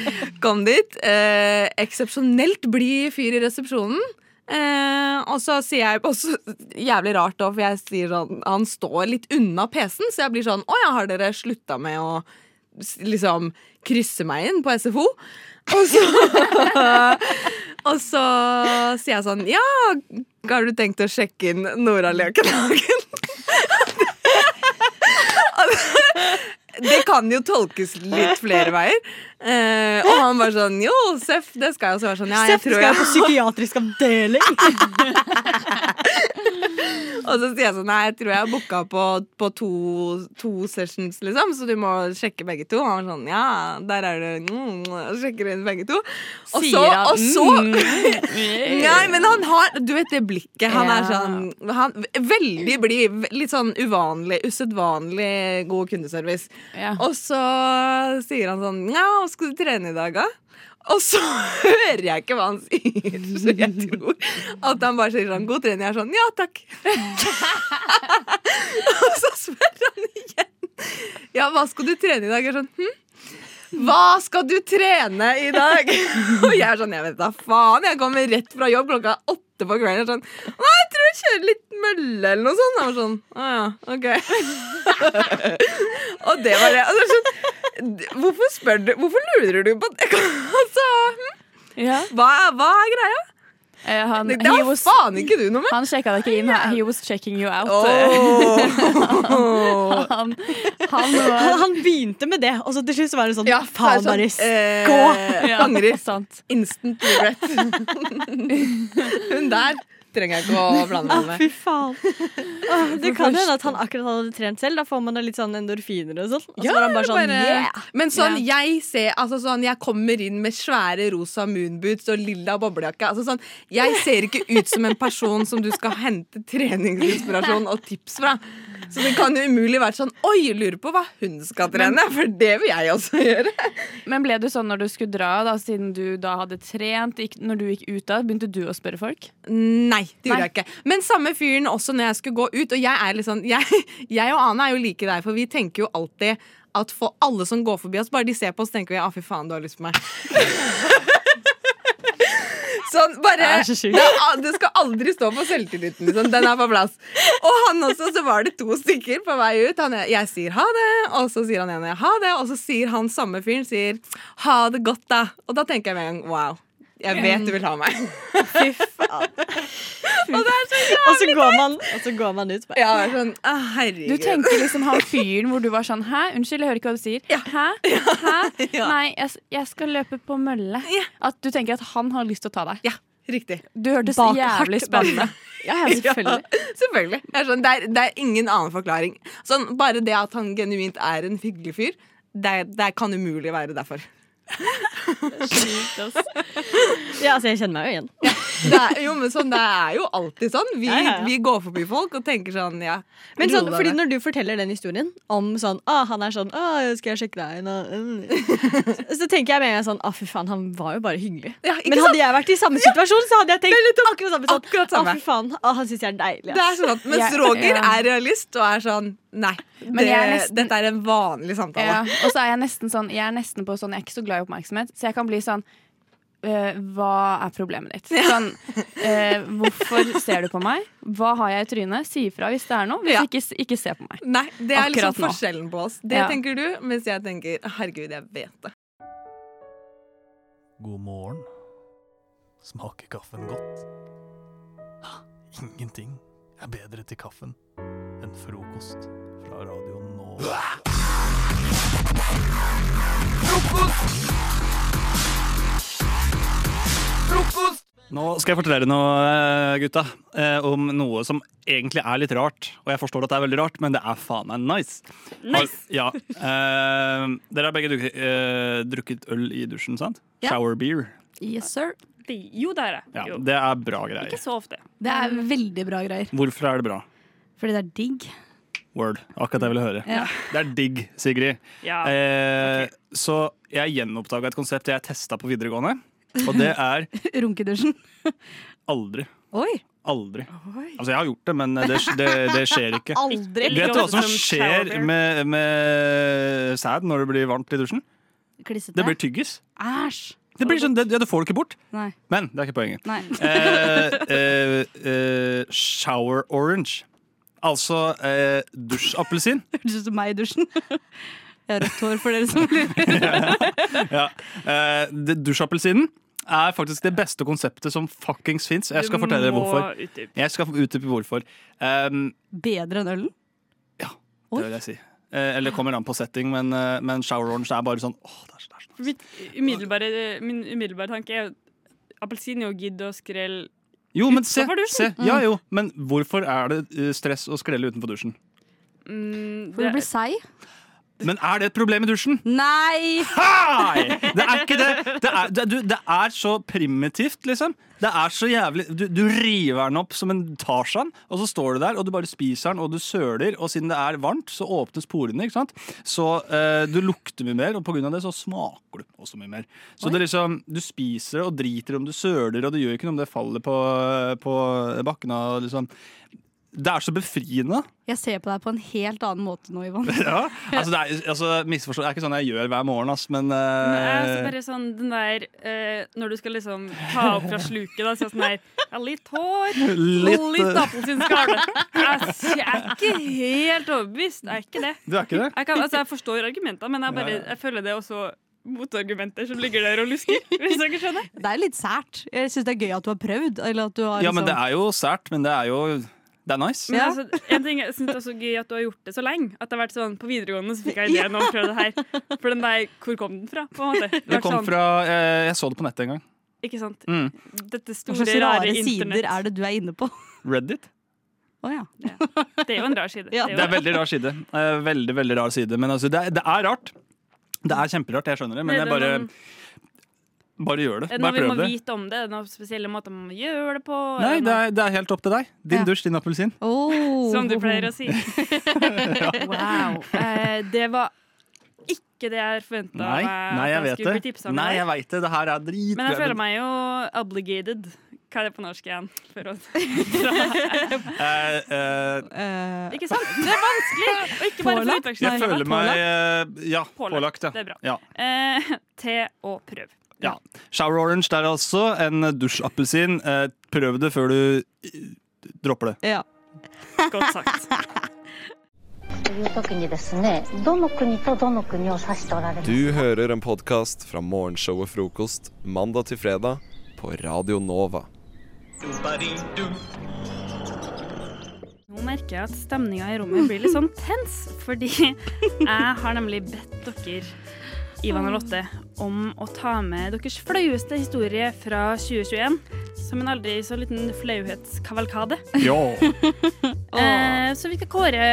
Kom dit. Eh, Eksepsjonelt blid fyr i resepsjonen. Eh, og så sier jeg også jævlig rart, da, for jeg sier sånn Han står litt unna PC-en, så jeg blir sånn Å ja, har dere slutta med å liksom krysse meg inn på SFO? Og så Og så sier jeg sånn Ja, har du tenkt å sjekke inn Nora Løkenhagen? Det kan jo tolkes litt flere veier. Eh, og han bare sånn Jo, Seff, det skal jeg også være sånn. Ja, jeg Seff tror skal jeg på psykiatrisk avdeling. Og så sier jeg sånn Nei, jeg tror jeg har booka på, på to, to sessions, liksom, så du må sjekke begge to. Og han var sånn Ja, der er du mm, og Sjekker inn begge to. Og så, han, og så mm. Nei, men han har Du vet det blikket. Han er sånn han, Veldig blid. Litt sånn uvanlig, usedvanlig god kundeservice. Ja. Og så sier han sånn Ja, skal du trene i dag, da? Og så hører jeg ikke hva han sier, så jeg tror at han bare sier sånn 'god trening'. Jeg er sånn 'ja, takk'. og så spør han igjen 'ja, hva skal du trene i dag?' Jeg er sånn hm? Hva skal du trene i dag? Og jeg er sånn, jeg vet da faen. Jeg kommer rett fra jobb klokka åtte på kvelden. Jeg sånn, Nei, jeg tror jeg kjører litt mølle eller noe sånt. Jeg var sånn, å ja, ok. og det var det. Altså, sånn, hvorfor spør du? Hvorfor lurer du på det? Altså, hm? hva, er- hva er greia? Eh, han, Det har faen ikke du noe med. Han sjekka deg ikke inn. He was checking you out. Oh. han, han Han, var han begynte med det, og så til slutt var det sånn Ja, Faen, sånn, bare eh, gå! Ja, Angrer. Instant regret. Hun der trenger jeg ikke å blande meg med. fy faen. Det kan hende at han akkurat hadde trent selv. Da får man da litt sånn endorfiner og sånn. Og så var han bare sånn bare- yeah! Men sånn, jeg ser altså sånn, Jeg kommer inn med svære rosa moonboots og lilla boblejakke. Altså sånn, jeg ser ikke ut som en person som du skal hente treningsinspirasjon og tips fra. Så det kan jo umulig være sånn Oi, lurer på hva hun skal trene. For det vil jeg også gjøre. Men ble du sånn når du skulle dra, da, siden du da hadde trent? Gikk, når du gikk ut da, begynte du å spørre folk? Nei, det gjorde Nei. jeg ikke. Men samme fyren også når jeg skulle gå ut. Og jeg er litt sånn Jeg, jeg og Ane er jo like der, for vi tenker jo alltid at for alle som går forbi oss, bare de ser på oss, tenker vi ah, fy faen, du har lyst på meg. Sånn, bare, Det det skal aldri stå på selvtilliten. Liksom. Den er på plass. Og han også, så var det to stykker på vei ut. Han, jeg sier ha det, og så sier han ene ha det, og så sier han samme fyren sier ha det godt, da. Og da tenker jeg med en gang wow. Jeg vet du vil ha meg. Fy faen. Og det er så jævlig teit! går man, og så går man ut. Bare. Ja, sånn, ah, herregud. Du tenker liksom han fyren hvor du var sånn Hæ, unnskyld, jeg hører ikke hva du sier. Hæ? Hæ? Nei, jeg, jeg skal løpe på mølle. At du tenker at han har lyst til å ta deg. Ja, riktig. Du hørtes Bak- jævlig spennende. Ja, ja, selvfølgelig. Ja, selvfølgelig. Er sånn, det, er, det er ingen annen forklaring. Sånn, bare det at han genuint er en hyggelig fyr, det, det kan umulig være derfor. Ja, altså, jeg kjenner meg jo igjen. Det er, jo, men sånn, det er jo alltid sånn. Vi, Ja, ja, ja. vi går forbi folk og tenker sånn, ja. Men sånn, fordi når du forteller den historien om sånn ah, Han er sånn Å, 'Skal jeg sjekke deg inn?' Så tenker jeg med en gang sånn ah, fy faen, han var jo bare hyggelig. Men sant? hadde jeg vært i samme situasjon, så hadde jeg tenkt akkurat samme. Sånn, Akkurat samme. Ah, fy faen, Å, han syns jeg er deilig. Det er sånn at, mens Roger ja. er realist og er sånn Nei, det, er nesten- dette er en vanlig samtale. Ja, og så er jeg nesten sånn Jeg er nesten på sånn Jeg er ikke så glad i oppmerksomhet, så jeg kan bli sånn eh, hva er problemet ditt? Sånn, uh, hvorfor ser du på meg? Hva har jeg i trynet? Si ifra hvis det er noe. Hvis Ja. ikke, ikke se på meg. Nei, det er liksom nå. forskjellen på oss. Det Ja. tenker du, mens jeg tenker herregud, jeg vet det. God morgen. Smaker kaffen godt? Ha, Ingenting er bedre til kaffen enn frokost fra Radio Nova. Nå skal jeg fortelle dere noe, eh, gutta, eh, om noe som egentlig er litt rart. Og jeg forstår at det er veldig rart, men det er faen meg nice. Nice. Har- Ja. Eh, dere har begge drukket, eh, drukket øl i dusjen, sant? Ja. Shower beer. Yes, sir. Jo, det er det. Ja, det er bra greier. Ikke så ofte. Det er veldig bra greier. Hvorfor er det bra? Fordi det er digg. Word. Akkurat det jeg ville høre. Ja. Det er digg, Sigrid. Ja, Eh, Så jeg gjenoppdaga et konsept jeg testa på videregående. Og det er Runkedusjen. aldri. Oi. Aldri. Altså, jeg har gjort det, men det, det, det skjer ikke. Aldri. Vet du hva som skjer med, med sæd når det blir varmt i dusjen? Klissete. Det blir tyggis. Æsj. Det, blir sånn, det, det får du ikke bort. Nei. Men det er ikke poenget. Nei. Eh, eh, eh, shower orange. Altså eh, dusjappelsin. Hørtes ut som meg i dusjen. Jeg har rødt hår for dere som lurer. ja. eh, det- Dusjappelsinen er faktisk det beste konseptet som fuckings fins. Jeg skal fortelle dere hvorfor. Jeg skal utdype hvorfor. Um, Bedre enn ølen? Ja, det vil jeg si. Eh, eller kommer an på setting, men, eh, men shower orange er bare sånn åh, det er så, det er så. Mitt umiddelbare, min umiddelbare tanke er appelsin og gidd og skrell Jo, men se, utenfor dusjen. se. Ja jo, men hvorfor er det eh, stress å skrelle utenfor dusjen? Mm, For du blir seig. Men er det et problem i dusjen? Nei! Hei! Det er ikke det. Det er, det, du, det er så primitivt, liksom. Det er så jævlig Du, du river den opp som en Tarzan, og så står du der, og du bare spiser den, og du søler, og siden det er varmt, så åpnes porene, ikke sant? Så uh, du lukter mye mer, og av det så smaker du også mye mer. Så det er liksom, du spiser det og driter om du søler, og det gjør ikke noe om det faller på, på bakken og liksom Det er så befriende. Jeg ser på deg på en helt annen måte nå, Ivan. Ja, altså det er, altså, misforstå, det er ikke sånn jeg gjør hver morgen, ass, men uh... Nei, er eh, bare sånn den der uh, Når du skal liksom ta opp fra sluket, da, så sånn der ja, Litt hår, Litt, litt eh, appelsinskall. Jeg, er ikke helt overbevist. Jeg er ikke det. Du er ikke det? Jeg, kan, altså, jeg forstår argumentene, men jeg, bare, jeg føler det også motargumenter som ligger der og lusker. Hvis dere skjønner? Det er litt sært. Jeg syns det er gøy at du har prøvd. Eller at du har Ja, men liksom- det er jo sært, men det er jo Det er nice. Men altså, en ting jeg synes det er så gøy at du har gjort det så lenge. At det har vært sånn På videregående så fikk jeg ideen om å prøve det her. For den der, hvor kom den fra? på en måte? Det Det kom sånn, fra eh, Jeg så det på nettet en gang. Ikke sant? Mm. Dette store, rare rare sider er det du er inne på? Reddit. Oh, ja. Det er jo en rar side. Ja. Det er veldig rar side. Eh, veldig, veldig rar side. Men altså, det, er, det er rart. Det er kjemperart, jeg skjønner det, men jeg bare noen- Bare gjør det. Er det noe vi må vite om det? Er det noen spesielle måter man gjør det på? Nei, det er, det er helt opp til deg. Din dusj, din appelsin. Som du pleier å si. wow. Eh, det var ikke det jeg forventa Nei, nei, jeg vet det. Nei, jeg vet det. Det her er dritbra. Men jeg føler meg jo obligated. Hva er det på norsk igjen? For å Eh, eh, Ikke sant? Det er vanskelig! Og ikke bare pålagt. jeg føler meg eh, Ja, pålagt. ja. Det er bra. Ja. Eh, te og prøv. Ja. Shower orange der altså. En dusjappelsin. Eh, prøv det før du eh, dropper det. Ja. Godt sagt. という時にですねどの国とどの国を指しておられます Du hører en podkast fra morgenshowet Frokost mandag til fredag på Radio Nova. Nå merker jeg at stemninga i rommet blir litt sånn tens, fordi jeg har nemlig bedt dere, Ivan og Lotte, om å ta med deres flaueste historie fra 2021. Som en aldri så liten flauhetskavalkade. Ja. Eh, så vi skal kåre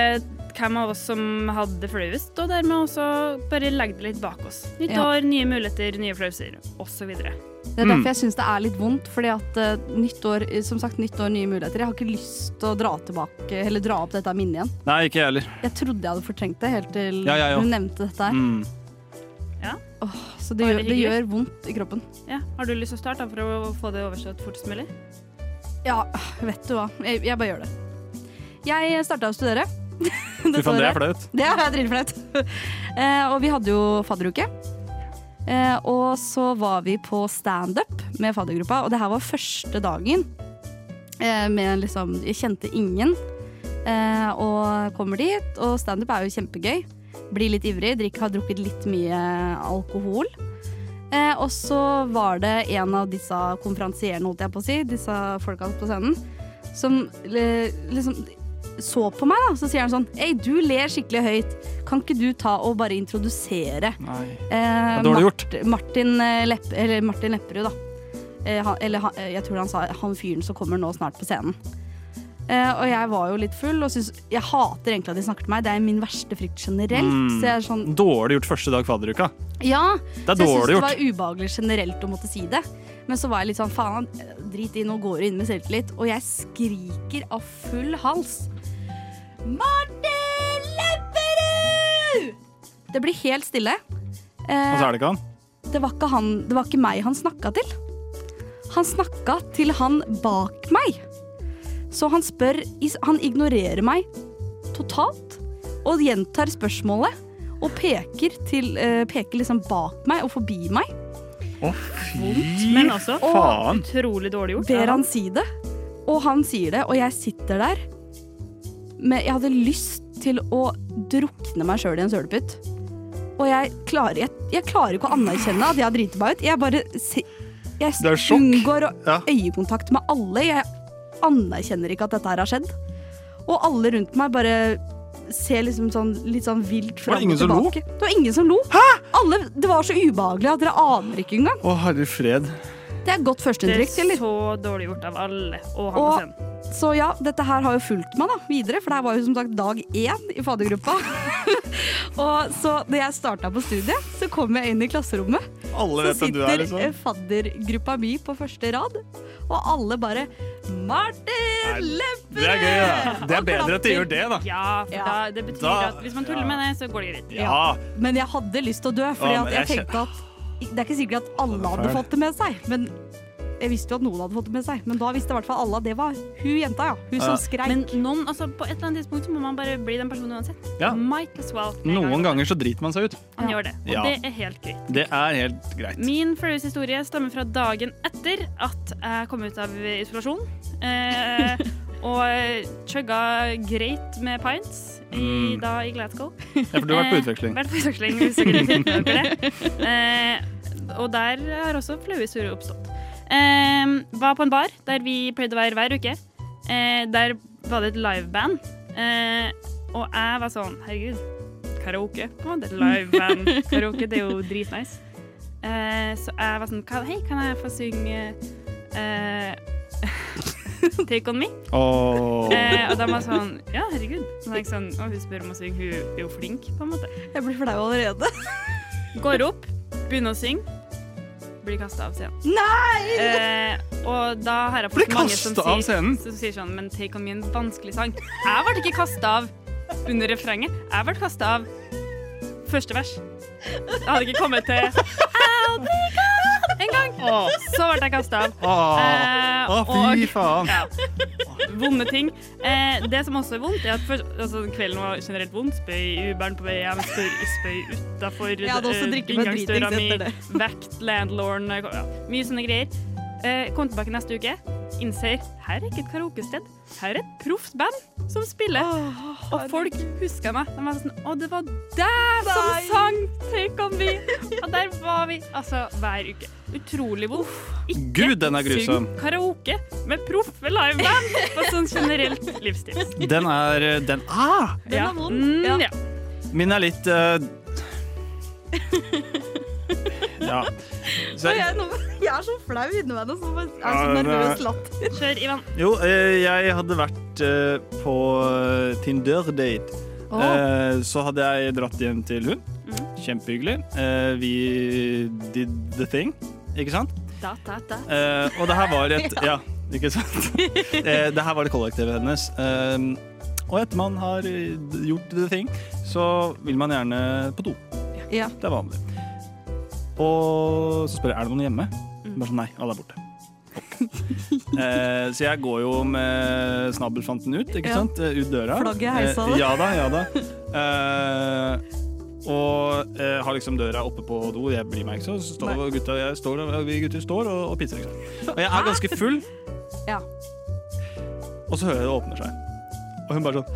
hvem av oss som hadde det flauest, og dermed også bare legge det litt bak oss. Nytt Ja. år, nye muligheter, nye flauser, osv. Det er Mm. derfor jeg syns det er litt vondt. Fordi at uh, nytt år, som sagt, nytt år, nye muligheter. Jeg har ikke lyst til å dra tilbake Eller dra opp dette minnet igjen. Nei, ikke jeg heller. Jeg trodde jeg hadde fortrengt det helt til Ja, ja, hun nevnte dette her. Mm. Åh, så det gjør, det gjør vondt i kroppen. Ja. Har du lyst til å starte for å få det overstått fortest mulig? Ja, vet du hva. Jeg, jeg bare gjør det. Jeg starta å studere. det, faen, det er flaut. Det er dritflaut. eh, og vi hadde jo fadderuke. Eh, og så var vi på standup med faddergruppa, og det her var første dagen. Eh, med liksom Jeg kjente ingen. Eh, og kommer dit, og standup er jo kjempegøy. Blir litt ivrig, drikker, har drukket litt mye alkohol. Eh, og så var det en av disse konferansierende, holdt jeg på å si, disse folka på scenen, som eh, liksom så på meg, da. Så sier han sånn Hei, du ler skikkelig høyt. Kan ikke du ta og bare introdusere Nei. eh, gjort. Mart- Martin, eh, Lepp, eller Martin Lepperud, da. Eh, han, eller han, eh, jeg tror han sa han fyren som kommer nå snart på scenen. Eh, og jeg var jo litt full, og synes, jeg hater egentlig at de snakker til meg. Det er min verste frykt generelt. Mm. Er sånn Dårlig gjort første dag fadderuka. ja, Det er så jeg syns det var ubehagelig generelt å måtte si det. Men så var jeg litt sånn faen, drit i, nå går du inn med selvtillit. Og jeg skriker av full hals. Martin Lepperud! Det blir helt stille. Uh, Og så er det ikke han. det var ikke, han, det var ikke meg han snakka til. Han snakka til han bak meg. Så han spør Han ignorerer meg totalt og gjentar spørsmålet. Og peker, til, eh, peker liksom bak meg og forbi meg. Å, fy Men også faen. utrolig dårlig gjort. Ber han si det. Og han sier det, og jeg sitter der. Men jeg hadde lyst til å drukne meg sjøl i en sølepytt. Og jeg klarer, jeg, jeg klarer ikke å anerkjenne at jeg har driti meg ut. Jeg bare se, jeg unngår å Ja. øyekontakt med alle. Jeg anerkjenner ikke at dette her har skjedd. Og alle rundt meg bare ser liksom sånn, litt sånn vilt fram og som lo? tilbake. Det var ingen som lo. Alle, det var så ubehagelig at dere aner ikke engang. Å, herre fred. Det er godt førsteinntrykk, Det er så dårlig gjort av alle å ha på scenen. så ja, dette her har jo fulgt meg da, videre, for det her var jo som sagt dag én i faddergruppa. og så da jeg starta på studiet, så kom jeg inn i klasserommet. Alle vet så sitter du er, liksom. eh, faddergruppa mi på første rad, og alle bare Martin Lepperød! Det er gøy, da. Det er bedre at de gjør det, da. Ja, for da, det betyr Da- at hvis man tuller med det, så går det greit. Ja. Men jeg hadde lyst til å dø, fordi Ja, at jeg jeg tenkte at Det er ikke sikkert at alle hadde fått det med seg, men jeg visste jo at noen hadde fått det med seg. Men da visste i hvert fall alle at det var hun jenta, ja. Hun som skreik. Men noen, altså, på et eller annet tidspunkt så må man bare bli den personen uansett. Ja. Might as well. Noen ganger så driter man seg ut. Man gjør det, og Ja. det er helt greit. Det er helt greit. Min flaueste historie stammer fra dagen etter at jeg kom ut av isolasjon. Eh, og chugga greit med pints i, Mm. da i Glasgow. Ja, for du har vært på Eh, utveksling. Vært på utveksling, hvis dere dere det. Eh, og der har også flaue historier oppstått. Eh, var på en bar der vi pleide å være hver uke. Eh, der var det et liveband. Eh, og jeg var sånn Herregud, karaoke. på en måte. Liveband. Karaoke, det er jo dritnice. Eh, så jeg var sånn Hei, kan jeg få synge eh, Take On Me? Oh. Eh, og de var sånn Ja, herregud. Så jeg sånn, og hun spør om å synge, hun er jo flink, på en måte. Jeg blir flau allerede. Går opp, begynner å synge, blir kasta av scenen. Nei! Eh, og da har jeg fått mange som sier, som sier sånn Men Take On Me er en vanskelig sang. Jeg ble ikke kasta av under refrenget. Jeg ble kasta av første vers. Jeg hadde ikke kommet til I'll be gone en gang. Så ble jeg kasta av. Åh. Eh, Å, fy faen. Ja. Vonde ting. Eh, det som også er vondt, er at for, altså, kvelden var generelt vond. Spøy i Uberen på vei hjem, spøy, spøy utafor inngangsdøra mi. Vekt landlorden ja, Mye sånne greier. Eh, kom tilbake neste uke. Innser her er ikke et karaokested. Her er et proft band som spiller. og folk husker meg. De var sånn Å, det var deg som sang Take On Me! Og der var vi altså hver uke. Utrolig vondt. Ikke Gud, den er grusom. syng karaoke med proffe liveband på sånn generelt livsstil. Den er Den ah! Den er vond. Mm, ja. Min er litt eh, Ja. Så, jeg, jeg er så flau inni meg nå. så Jeg er så nervøs latter. Kjør, Ivan. jo, eh, jeg hadde vært eh, på eh, Tinder-date. Eh, så hadde jeg dratt hjem til hun. Mm. Kjempehyggelig. Eh, vi did the thing, ikke sant? Da, da, da. Eh, og det her var et Ja, ikke sant? Eh, det her var det kollektivet hennes. Eh, og etter man har gjort the thing, så vil man gjerne på do. Ja. Det er vanlig. Og så spør jeg er det noen hjemme. Bare sånn nei, alle er borte. eh, så jeg går jo med snabelfanten ut, ikke Ja. sant? Eh, Ut døra. Flagget heisa, Eh, ja da, ja da. Eh, og eh, har liksom døra oppe på do. Jeg blir meg ikke så. så står, gutta, står, vi gutter står og, og pisser. Og jeg er ganske full, Ja. og så hører jeg det åpner seg. Og hun bare sånn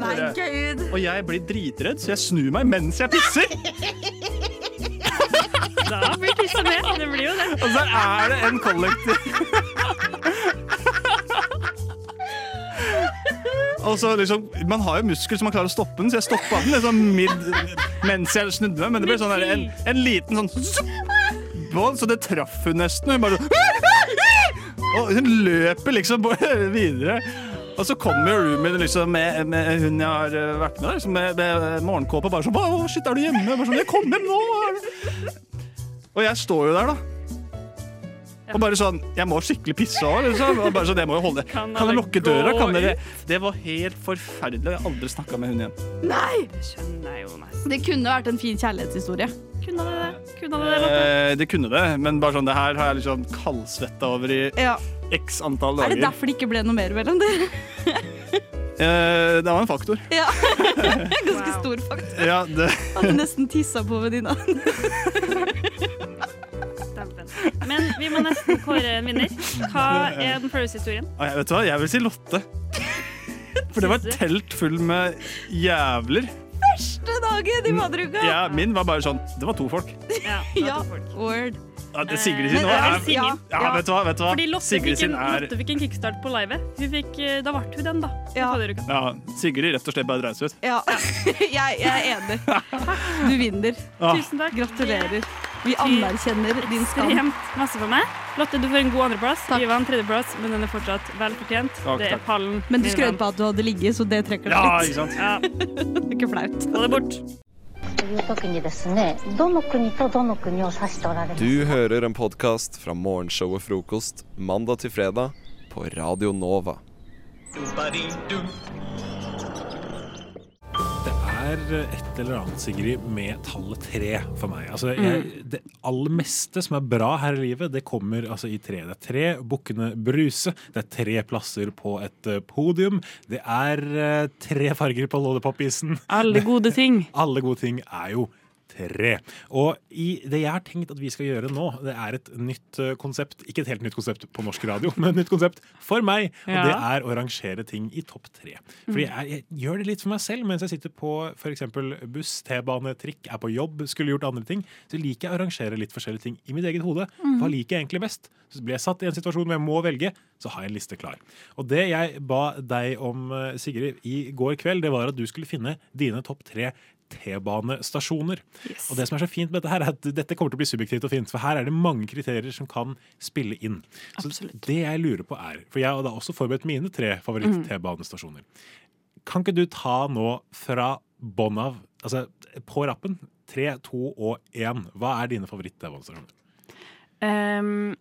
Nei, gud. Og jeg blir dritredd, så jeg snur meg mens jeg pisser. Da blir tissa med. Det blir jo det. Og så er det en kollektiv Og så liksom, Man har jo muskel så man klarer å stoppe den, så jeg stoppa den liksom mid, mens jeg snudde meg. Men det ble sånn der, en, en liten sånn så det traff hun nesten. Hun bare sånn Og hun løper liksom videre. Og så kommer roomien liksom med, med hun jeg har eh, vært med, liksom med, med morgenkåpe bare sånn Å, shit, er du hjemme? Bare sånn, jeg kom hjem nå! Og jeg står jo der, da. Og bare sånn Jeg må skikkelig pisse òg, liksom. Og bare sånn, jeg må jo holde Kan Kan jeg lukke døra? Kan dere? Det var helt forferdelig. Jeg har aldri snakka med hun igjen. Nei! Det skjønner jeg jo nesten. Det kunne vært en fin kjærlighetshistorie. Kunne det det? Kunne det det? Eh, det kunne det, men bare sånn, det her har jeg liksom kaldsvetta over i Ja. x antall Er det derfor det ikke ble noe mer mellom dere? Eh, det var en faktor. Ja. Ganske stor faktor. Ja, det Hadde nesten tissa på venninna. Men vi må nesten kåre en vinner. Hva er den flaueste historien? Ah, jeg, vet du hva, jeg vil si Lotte. For det var et telt full med jævler. Første dagen i Madruga! Ja, min var bare sånn Det var to folk. Ja, det var Ja, word. Det Sigrid sin er, ja, vet du hva? Vet du hva? Fordi Lotte Sigrid fikk, en, er Lotte fikk en kickstart på livet. Hun fikk, eh, da ble hun den, da. Ja. ja, Sigrid rett og slett bare dreide seg ut. Ja, jeg, jeg er enig. Du vinner. Ah. Tusen takk. Gratulerer. Vi anerkjenner din skam. Ekstremt masse for meg. Lotte, du får en god andreplass. Ivan tredjeplass, men den er fortsatt vel fortjent. Takk, det er pallen. Men du skrøt på at du hadde ligget, så det trekker det Ja, ikke sant? Ja. Det er ikke flaut. Få det bort. Du hører en podkast fra morgenshowet Frokost mandag til fredag på Radio Nova. Det er et eller annet, Sigrid, med tallet tre for meg. Altså, jeg, det aller meste som er bra her i livet, det kommer altså, i tre. Det er tre bukkene Bruse, det er tre plasser på et eh, podium, det er eh, tre farger på Lollipop-isen. Alle gode ting. Alle gode ting er jo tre. Og i det jeg har tenkt at vi skal gjøre nå, det er et nytt eh, konsept. Ikke et helt nytt konsept på norsk radio, men et nytt konsept for meg. Og Ja. det er å rangere ting i topp tre. Fordi jeg, jeg gjør det litt for meg selv mens jeg sitter på f.eks. buss, T-bane, trikk, er på jobb, skulle gjort andre ting. Så liker jeg å rangere litt forskjellige ting i mitt eget hode. Hva liker jeg egentlig best? Så blir jeg satt i en situasjon hvor jeg må velge, så har jeg en liste klar. Og det jeg ba deg om, eh, Sigrid, i går kveld, det var at du skulle finne dine topp tre T-banestasjoner. Og det som er så fint med dette her, er at dette kommer til å bli subjektivt og fint, for her er det mange kriterier som kan spille inn. Så det jeg lurer på er, for jeg har da også forberedt mine tre favoritt-T-banestasjoner. Kan ikke du ta nå fra bånn av, altså på rappen, tre, to og én, hva er dine favoritt-T-banestasjoner? Um,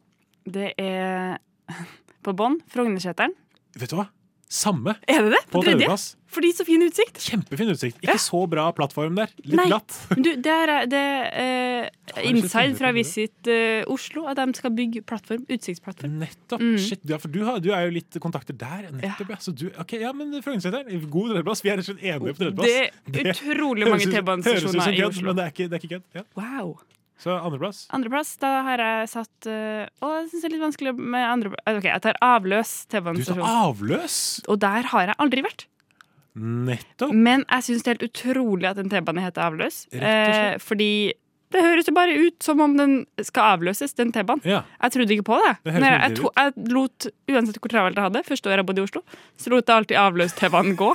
det er på bånn Frognerseteren. Vet du hva? Samme. Er det det? På På tredje? Fordi så fin utsikt. Kjempefin utsikt. Ikke så bra plattform der. Litt Nei. glatt. Men Du, det er, det er uh, inside fra Visit uh, Oslo at de skal bygge plattform, utsiktsplattform. Nettopp. Mm. Shit, ja, for du, har, du er jo litt kontakter der. Nettopp, ja. Så du, ok, ja, men Frognerseteren, god tredjeplass. Vi er rett og slett enige på tredjeplass. Det er utrolig mange T-banestasjoner i Oslo. Men det er ikke, det er ikke kødd. Ja. Wow. Så andreplass. Andreplass, da har jeg satt eh, Å, jeg syns det er litt vanskelig med andre OK, jeg tar avløs Du tar avløs? Og der har jeg aldri vært. Nettopp. Men jeg syns det er helt utrolig at en T-bane heter avløs. Rett og. Eh, fordi det høres jo bare ut som om den skal avløses, den T-banen. Ja. Jeg trodde ikke på det. Det jeg, jeg, to, jeg lot, Uansett hvor travelt jeg hadde, første året jeg bodde i Oslo, så lot jeg alltid avløs-T-banen gå.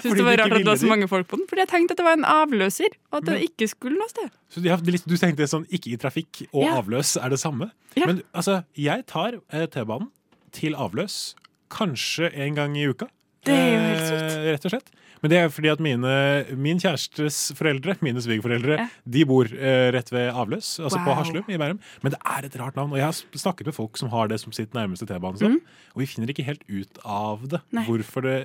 Syns det var rart at det var så mange folk på den, fordi jeg tenkte at det var en avløser, og at det ikke skulle noe sted. Så de du tenkte sånn ikke i trafikk og Ja. avløs er det samme? Ja. Men altså, jeg tar eh, T-banen til avløs kanskje en gang i uka. Det er jo helt Eh, rett og slett. Men det er fordi at mine, min kjærestes foreldre, mine svigerforeldre, Ja. de bor eh, rett ved Avløs, altså på Wow. Haslum i Bærum. Men det er et rart navn, og jeg har snakket med folk som har det som sitt nærmeste T-banestopp, og vi finner ikke helt ut av det. Mm. Nei. Hvorfor det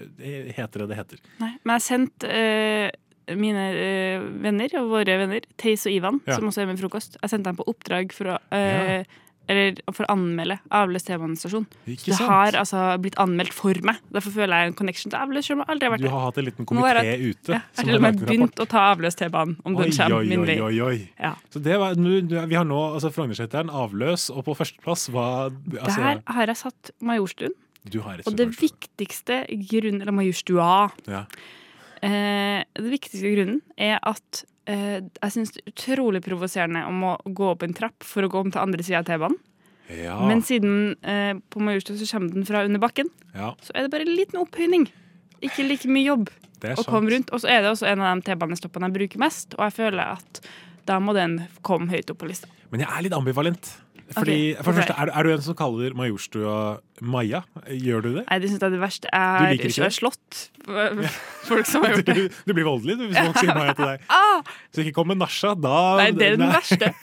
heter det det heter. Nei, men jeg har sendt eh, mine eh, venner og våre venner, Theis og Ivan, Ja. som også er med i frokost, jeg sendte dem på oppdrag for å, eh, eller for å anmelde Avløs T-banestasjon. Så det har altså blitt anmeldt for meg. Derfor føler jeg en connection til Avløs. selv om jeg aldri har vært Du har hatt en liten komité ute. Ja, jeg som har begynt å ta Avløs T-banen, om den Oi, kommer oi, min vei. oi, oi. Ja. Så det var, nu, nu- vi har nå altså Frognerseteren, avløs, og på førsteplass var altså, Der har jeg satt Majorstuen. Du har Og det viktigste grunnen Eller Majorstua. Ja. Eh, det viktigste grunnen er at eh, jeg syns det er utrolig provoserende om å gå opp en trapp for å gå om til andre sida av T-banen. Ja. Men siden eh, på Majorstua så kommer den fra under bakken, Ja. så er det bare en liten opphøyning. Ikke like mye jobb å komme rundt. Og så er det også en av de T-banestoppene jeg bruker mest, og jeg føler at da må den komme høyt opp på lista. Men jeg er litt ambivalent. Fordi, okay. for det første, er, er du en som kaller Majorstua Maja? Gjør du det? Nei, det syns jeg er det verste. Jeg liker ikke har slått folk som har gjort det. Du, du blir voldelig du, hvis folk sier Maja til deg. Ah! Så ikke kom med Nasha, da Nei, det er den nei. verste.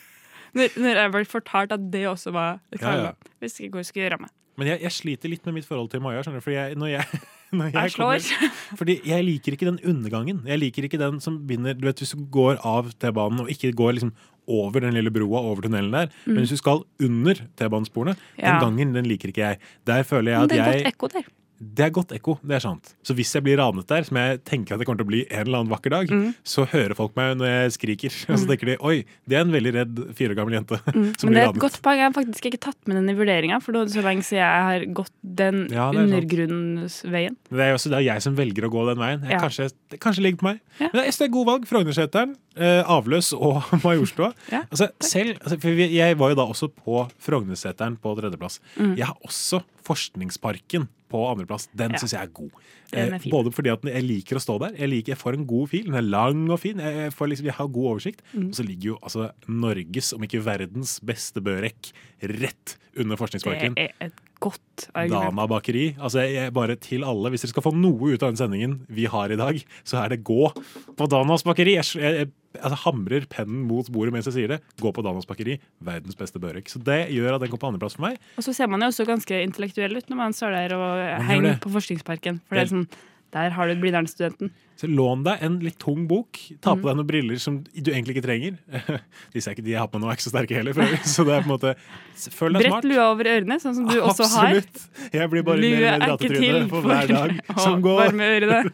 Når, når jeg ble fortalt at det også var et Ja, ja. kallenavn. Hvis ikke hvor jeg skulle gjøre meg. Men jeg, jeg sliter litt med mitt forhold til Maja. skjønner du? Fordi jeg, når jeg, når jeg, Jeg slår. kommer- Fordi jeg liker ikke den undergangen. Jeg liker ikke den som binder Du vet, Hvis du går av T-banen og ikke går liksom over den lille broa over tunnelen der, Mm. men hvis du skal under T-banesporene, Ja. den gangen den liker ikke jeg. Der føler jeg Men at det er et godt ekko der. Det er godt ekko, det er sant. Så hvis jeg blir ranet der, som jeg tenker at det kommer til å bli en eller annen vakker dag, Mm. så hører folk meg når jeg skriker. Og så tenker de oi, det er en veldig redd fire år gammel jente som Mm. Men det er et ranet. godt poeng. Jeg har faktisk ikke tatt med den i vurderinga, for er så lenge siden jeg har gått den Ja, er undergrunnsveien. Det er også det er jeg som velger å gå den veien. Jeg, Ja. kanskje, det kanskje ligger på meg. Men er- jeg synes det er god valg. Frognerseteren, eh, Avløs og Majorstua. Ja, altså, selv, altså, for jeg var jo da også på Frognerseteren på tredjeplass. Mm. Jeg har også Forskningsparken på andreplass. Den Ja. syns jeg er god. Er Eh, både fordi at jeg liker å stå der. Jeg, liker, jeg får en god fil. Den er lang og fin. Jeg, liksom, jeg har god oversikt. Mm. Og så ligger jo altså Norges, om ikke verdens, beste børek rett under Forskningsparken. Det er et godt argument. Dama-bakeri. Altså jeg, bare til alle, Hvis dere skal få noe ut av den sendingen vi har i dag, så er det gå på Danas bakeri. Jeg, jeg, jeg altså, hamrer pennen mot bordet mens jeg sier det. Gå på Danas bakeri. Verdens beste børek. Så det gjør at den kommer på andreplass for meg. Og så ser man jo også ganske intellektuell ut når man står der og henger på Forskningsparken. For det er sånn, der har du Blindern-studenten. Så lån deg en litt tung bok. Ta på Mhm. deg noen briller som du egentlig ikke trenger. Disse er ikke de jeg har på nå, er ikke så sterke heller. For. Så det er på en måte Føl deg Brett smart. lua over ørene, sånn som du også har. Absolutt. Jeg blir bare lua mer og mer er til for hver dag som går.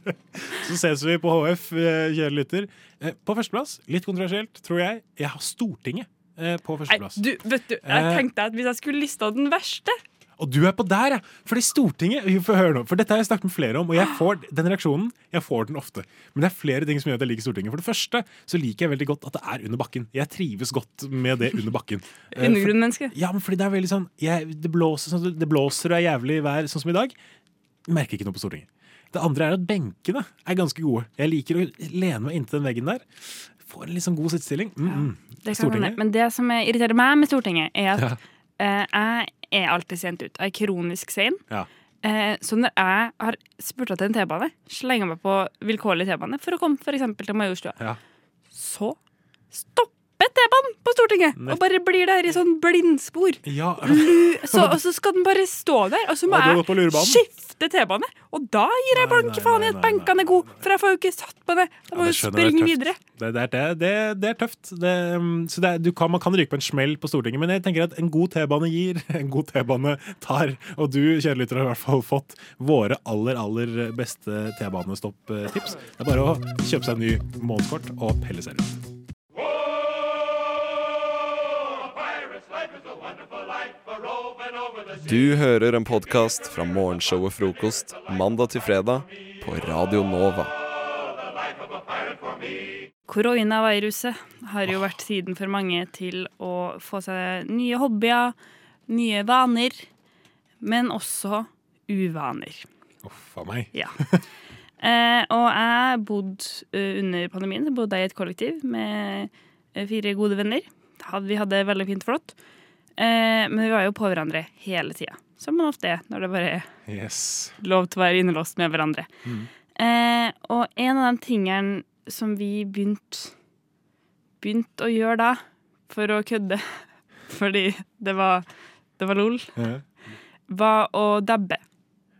Så ses vi på HF, eh, kjære lytter. Eh, På førsteplass, litt kontroversielt, tror jeg, jeg har Stortinget eh, på Nei, førsteplass. du, vet du, jeg tenkte at hvis jeg skulle lista den verste Og du er på der, ja! Fordi Stortinget vi får høre nå, For dette har jeg snakket med flere om, og jeg får den reaksjonen jeg får den ofte. Men det er flere ting som gjør at jeg liker Stortinget. For det første så liker jeg veldig godt at det er under bakken. Jeg trives godt med det under bakken. Eh, Undergrunnmenneske. Ja, men fordi det er veldig sånn jeg, det, blåser, sånn det blåser og er jævlig vær, sånn som i dag. Merker ikke noe på Stortinget. Det andre er at benkene er ganske gode. Jeg liker å lene meg inntil den veggen der. Får en litt sånn god sittestilling. Mm, mm. Det. Men det som irriterer meg med Stortinget, er at Ja. eh, jeg er alltid sent ut. Jeg er kronisk sein. Ja. Eh, så når jeg har spurta til en T-bane, slenger meg på vilkårlig T-bane for å komme for eksempel til Majorstua, Ja. så stopper T-banen på Stortinget Nett- og bare blir der i sånn blindspor. Ja. Lu så, og så skal den bare stå der, og så må jeg lurebanen. Skifte T-bane. Og da gir jeg blanke faen i at benkene er gode, for jeg får jo ikke satt på det. Ja, må jo jeg springe videre. Det, det, er- det, det, det er tøft. Det, um, så det du kan, man kan ryke på en smell på Stortinget, men jeg tenker at en god T-bane gir, en god T-bane tar. Og du, kjære lytter, har i hvert fall fått våre aller, aller beste T-banestopp-tips. Det er bare å kjøpe seg en ny månedskort og pelle seg rundt. Du hører en podkast fra morgenshowet Frokost mandag til fredag på Radio Nova. Koronaviruset har jo vært tiden for mange til å få seg nye hobbyer, nye vaner, men også uvaner. Uff a meg. Ja. Eh, og jeg bodde eh, under pandemien bodde jeg i et kollektiv med eh, fire gode venner. Vi hadde det veldig fint flott. Eh, men vi var jo på hverandre hele tida, som man ofte er når det bare er Yes. lov til å være innelåst med hverandre. Mm. Eh, og en av de tingene som vi begynte begynt å gjøre da, for å kødde, fordi det var, det var lol, Ja. var å dabbe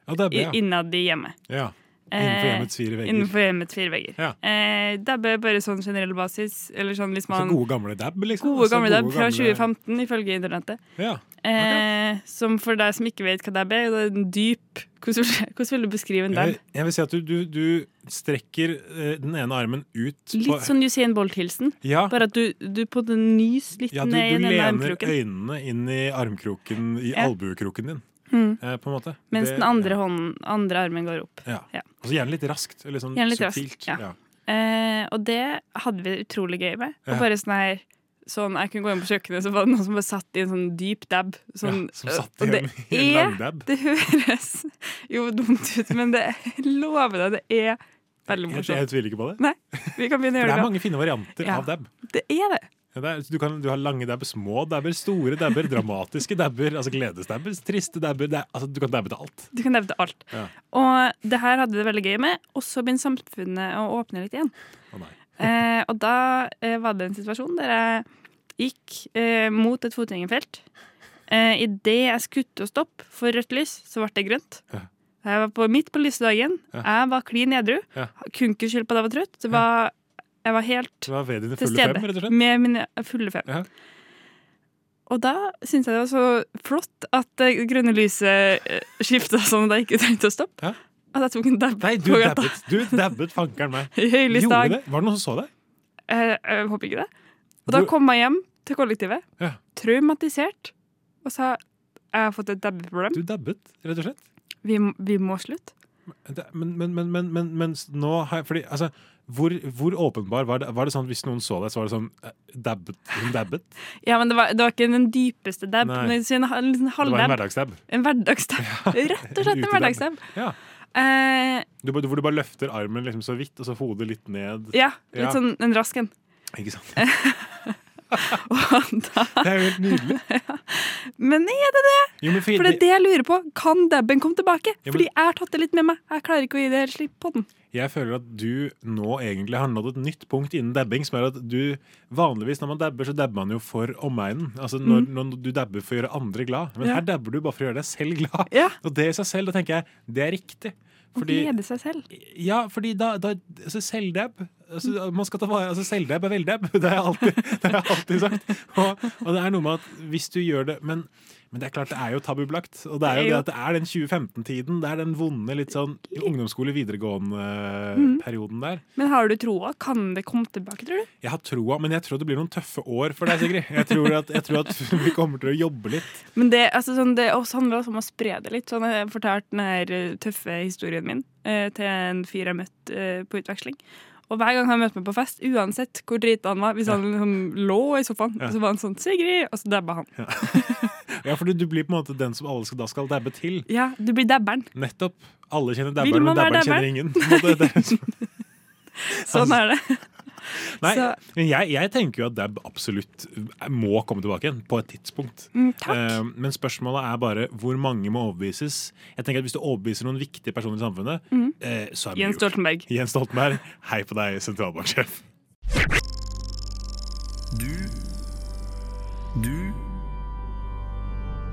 Ja, dabbe, ja. innad i hjemmet. Ja. Innenfor Eh, hjemmets fire vegger. Innenfor hjemmets fire vegger. Ja. Eh, er bare sånn generell basis. Eller sånn hvis Altså gode gamle dab, liksom. Gode Altså gamle dab fra gamle- 2015, ifølge internettet. Ja. Eh, som for deg som ikke vet hva dab er, det er en dyp Hvordan, hvordan vil du beskrive en dab? Jeg, jeg vil si at du, du, du strekker eh, den ene armen ut på Litt sånn Usain Bolt-hilsen. Ja. Bare at du, du på den nys litt Ja, du, ned i du lener øynene inn i armkroken, i Ja. albuekroken din, Mm. eh, på en måte. Mens Det- den andre, hånden, andre armen går opp. Ja. Ja. Og så gjerne litt raskt. Eller sånn Gjerne litt subtilt. raskt, ja. Eh, og det hadde vi utrolig gøy med. Og bare sånn her Sånn, Jeg kunne gå inn på kjøkkenet, så var det noen som bare satt i en sånn dyp dab. Sånn, Ja, som satt i en- i en langdab. Det høres jo dumt ut, men det jeg lover deg, det er veldig Jeg, jeg morsomt. tviler ikke på det. Nei, vi kan begynne å For det gjøre er mange fine varianter Ja. av dab. Det er det. Ja, det er, du, kan, du har lange dabber, små dabber, store dabber, dramatiske dabber, altså gledesdabber, triste dabber. Er, altså, du kan dabbe til alt. Du kan nevne alt. Ja. Og det her hadde det veldig gøy med, og så begynte samfunnet å åpne litt igjen. Oh. Eh, og da eh, var det en situasjon der jeg gikk eh, mot et fotgjengerfelt. Eh, Idet jeg til å stoppe for rødt lys, så ble det grønt. Ja. Jeg var på, midt på lysedagen. Ja. Jeg var klin edru. Kunne ikke skylde på at jeg var trøtt. Det var, jeg var helt var til stede fem, med mine fulle fem. Ja. Og da syntes jeg det var så flott at det grønne lyset eh, skifta sånn at jeg ikke trengte å stoppe. At jeg tok en dab Nei, du på gata. dabbet, du dabbet fankeren meg. I høylys dag. det? Var det noen som så deg? Jeg, jeg håper ikke det. Og da kom jeg hjem til kollektivet, Ja. traumatisert, og sa jeg har fått et dabbeproblem. Du dabbet, rett og slett? Vi, vi må slutte. Men, men, men, men, men nå har jeg Fordi altså, hvor, hvor åpenbar var det? Var det sånn at hvis noen så deg, så var det sånn eh, dabbet, Hun dabbet? Ja, men det var, det var ikke den dypeste dab. En, en, liten Det var en hverdagsdab. En hverdagsdab. Rett og slett en hverdagsdab. Ja. Uh, Du, hvor du bare løfter armen liksom så vidt, og så hodet litt ned. ja, litt sånn en rask en. Ikke sant? Det er jo helt nydelig. Men er det det? Jo, for- For det er det jeg lurer på. Kan dabben komme tilbake? Jo, men- Fordi jeg har tatt det litt med meg. Jeg klarer ikke å gi det helt slipp på den. Jeg føler at du nå egentlig har nådd et nytt punkt innen dabbing, som er at du vanligvis når man dabber, så dabber man jo for omegnen. Altså når, Mm. når du dabber for å gjøre andre glad. Men Ja. her dabber du bare for å gjøre deg selv glad. Ja. Og det i seg selv, da tenker jeg, det er riktig. Å glede seg selv. Ja, fordi da, da altså Selvdab altså, Man skal ta vare altså Selvdebb er veldebb. Det har jeg alltid, har jeg alltid sagt. Og, og det er noe med at hvis du gjør det Men, men det er klart det er jo tabubelagt. Og det er jo det at det er den 2015-tiden. Det er den vonde litt sånn ungdomsskole, videregående-perioden der. Men har du troa? Kan det komme tilbake, tror du? Jeg har troa, men jeg tror det blir noen tøffe år for deg, Sigrid. Jeg tror at, jeg tror at vi kommer til å jobbe litt. Men det, altså, sånn, det også handler også om å spre det litt. Sånn, jeg fortalte den her eh, tøffe historien min eh, til en fyr jeg møtte eh, på utveksling. Og hver gang han møtte meg på fest, uansett hvor drita han var, hvis han liksom lå i sofaen, Ja. så var han sånn 'Sigrid!' og så dabba han. Ja, fordi du blir på en måte den som alle skal, da skal dabbe til. Ja, du blir dabberen. Nettopp. Alle kjenner dabberen, men være dabberen kjenner ingen. Liksom- Sånn er det. Nei, Så- men jeg, jeg tenker jo at dab absolutt må komme tilbake igjen på et tidspunkt. Mm, takk. Eh, men spørsmålet er bare hvor mange må overbevises. Jeg tenker at Hvis du overbeviser noen viktige personer i samfunnet, Mm. eh, så er det Jens. Stoltenberg. Jens Stoltenberg, hei på deg, sentralbanksjef. Du Du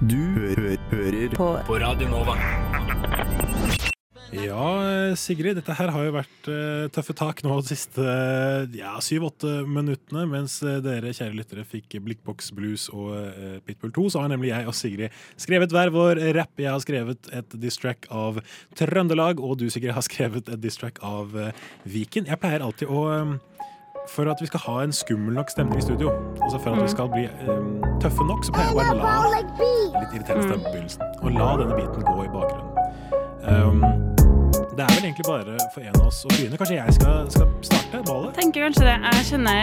Du hø hører på. på Radio Nova. Ja, eh, Sigrid, dette her har jo vært eh, tøffe tak nå de siste eh, ja, syv-åtte minuttene. Mens dere kjære lyttere fikk Blikkboks Blues og Pitbull 2, så har nemlig jeg og Sigrid skrevet hver vår rapp. Jeg har skrevet et distrack av Trøndelag, og du, Sigrid, har skrevet et distrack av Viken. Jeg pleier alltid å for at vi skal ha en skummel nok stemning i studio, altså for at vi skal bli um, tøffe nok, så pleier jeg bare å la litt irriterende stemme på begynnelsen. Og la denne biten gå i bakgrunnen. Um, det er vel egentlig bare for en av oss å begynne. Kanskje jeg skal, skal starte ballet? tenker kanskje det. Jeg kjenner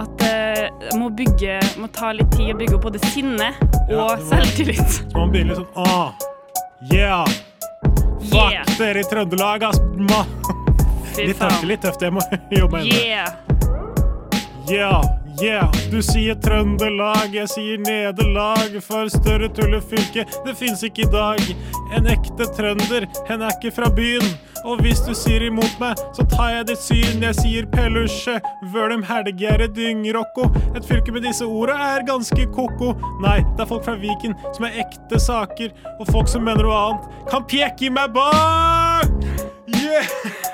at det jeg må bygge må ta litt tid å bygge opp både sinne og Ja, må- selvtillit. Så man begynner litt sånn ah, yeah! Fuck Yeah. dere i Trøndelag, ass! Ma. Fy Litt faen. litt tøft. Jeg må jobbe med. Yeah! Yeah, yeah. Du sier Trøndelag, jeg sier nederlag. For større tullefylke, det fins ikke i dag. En ekte trønder, hen er ikke fra byen. Og hvis du sier imot meg, så tar jeg ditt syn. Jeg sier pelusje, Vølum, Helggjerde, Dyngrokko. Et fylke med disse orda er ganske ko-ko. Nei, det er folk fra Viken som er ekte saker, og folk som mener noe annet, kan peke i meg bak! Yeah!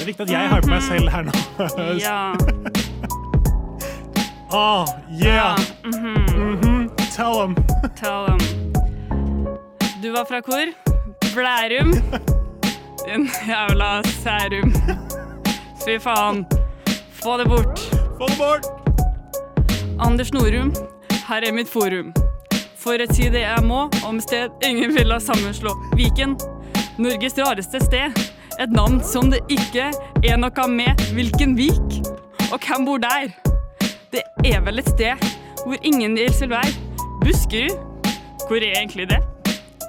Det er viktig at jeg har på meg selv her nå. Ja. Ah, yeah. Mm-hmm! Tell them. Tell them. Du var fra hvor? Blærum? Din jævla særum. Fy faen. Få det bort. Få det bort. Anders Norum, her er mitt forum. For å si det jeg må om sted ingen vil ha sammenslå. Viken, Norges rareste sted. Et navn som det ikke er noe med. Hvilken vik? Og hvem bor der? Det er vel et sted hvor ingen vil være. Buskerud? Hvor er egentlig det?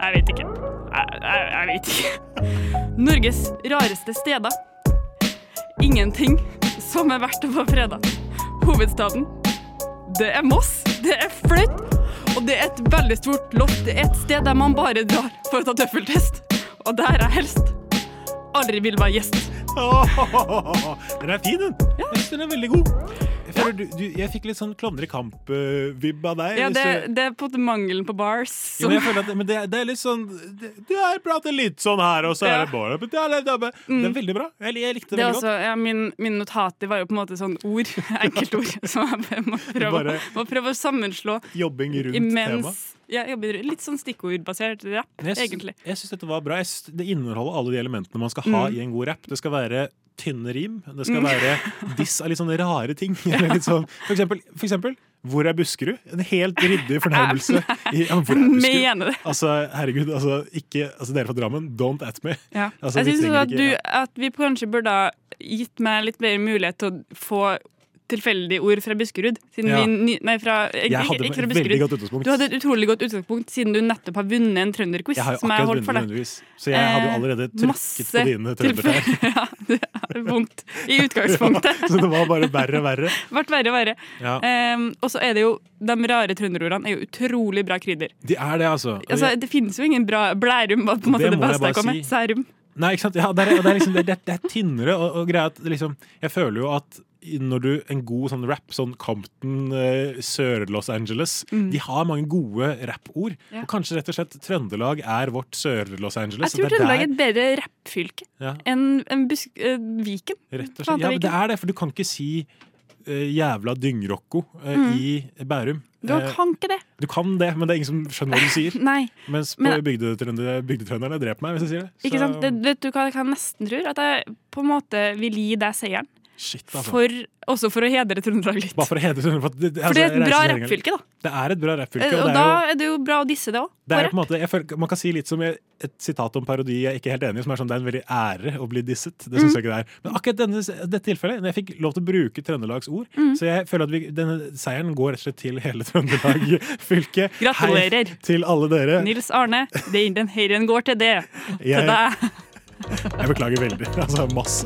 Jeg vet ikke. Jeg, jeg, jeg vet ikke. Norges rareste steder. Ingenting som er verdt å få freda. Hovedstaden. Det er Moss. Det er flaut. Og det er et veldig stort loft. Det er et sted der man bare drar for å ta tøffeltest. Og der jeg helst aldri vil være gjest. Den er fin, den. Jeg syns den er veldig god. Føler du, du, jeg fikk litt sånn Klovner i kamp-vibb av deg. Ja, det, det er på mangelen på bars. Ja, men jeg føler at, men det, det er litt sånn det, Du har pratet litt sånn her, og så Ja. er, det bare det er veldig bra. Jeg, jeg likte det, Det veldig også, ja, min, min notater var jo på en måte sånn ord, enkeltord, som jeg må prøve, Bare- må prøve å sammenslå. Jobbing rundt Imens, ja, jobber litt sånn stikkordbasert rapp, jeg egentlig. Jeg syns dette var bra. Jeg det inneholder alle de elementene man skal ha Mm. i en god rapp. Det skal være tynne rim. Det skal Mm. være diss av litt sånne rare ting. Sånn, for, eksempel, for eksempel, Hvor er Buskerud? En helt ryddig fornærmelse. I, ja, hvor er Buskerud? Altså, herregud, altså, ikke, altså, dere fra Drammen, don't at me. Ja. Altså, jeg syns at, ja. at vi kanskje burde ha gitt meg litt mer mulighet til å få tilfeldige ord fra Buskerud. Siden Ja. vi, nei, fra, jeg, Jeg hadde ikke fra Buskerud. veldig godt utgangspunkt. Du hadde et utrolig godt utgangspunkt siden du nettopp har vunnet en trønderquiz. Jeg har jo som jeg akkurat vunnet undervis, så jeg hadde jo allerede trykket på dine trøndertær. ja, det er vondt i utgangspunktet. så det var bare verre og verre. Vært verre og verre. Ja. Um, og så er det jo De rare trønderordene er jo utrolig bra krydder. De er det, altså. Altså, det finnes jo ingen bra Blærum var på en måte Det det, jeg beste bare jeg kom med. si. Særum. Nei, ikke sant? Ja, det, er, det, er liksom, det, er, det er tynnere, og, og greia at liksom Jeg føler jo at når du En god sånn rap, sånn Compton, eh, Sør-Los Angeles Mm. De har mange gode rappord. Ja. Og kanskje rett og slett Trøndelag er vårt Sør-Los Angeles. Jeg tror er Trøndelag er et bedre rappfylke Ja. enn en Busk eh, Viken. Rett og slett. Ja, men det er det, for du kan ikke si uh, jævla dyngrocco uh, Mm. i Bærum. Du kan ikke det. Du kan det, men det er ingen som skjønner hva du sier. Nei. Mens på Men- bygdetrønderne dreper meg hvis jeg sier det. Ikke sant? Det, vet du hva jeg kan nesten tror? At jeg på en måte vil gi deg seieren. Shit, altså. For, også for å hedre Trøndelag litt. Bare for å hedre Trøndelag. For, det, For det er et bra reiseregningen- rappfylke, da. Det er et bra rappfylke. Eh, og Og det er da jo, er det jo bra å disse det òg. man kan si litt som et sitat om parodi jeg er ikke helt enig i, som er sånn det er en veldig ære å bli disset. Det Mm. synes jeg ikke det er. Men akkurat denne, dette tilfellet, når jeg fikk lov til å bruke Trøndelags ord, Mm. så jeg føler at vi, denne seieren går rett og slett til hele Trøndelag fylke. Gratulerer. Hei til alle dere. Nils Arne, den heieren går til det. Til Jeg- deg. Jeg beklager veldig. Altså masse.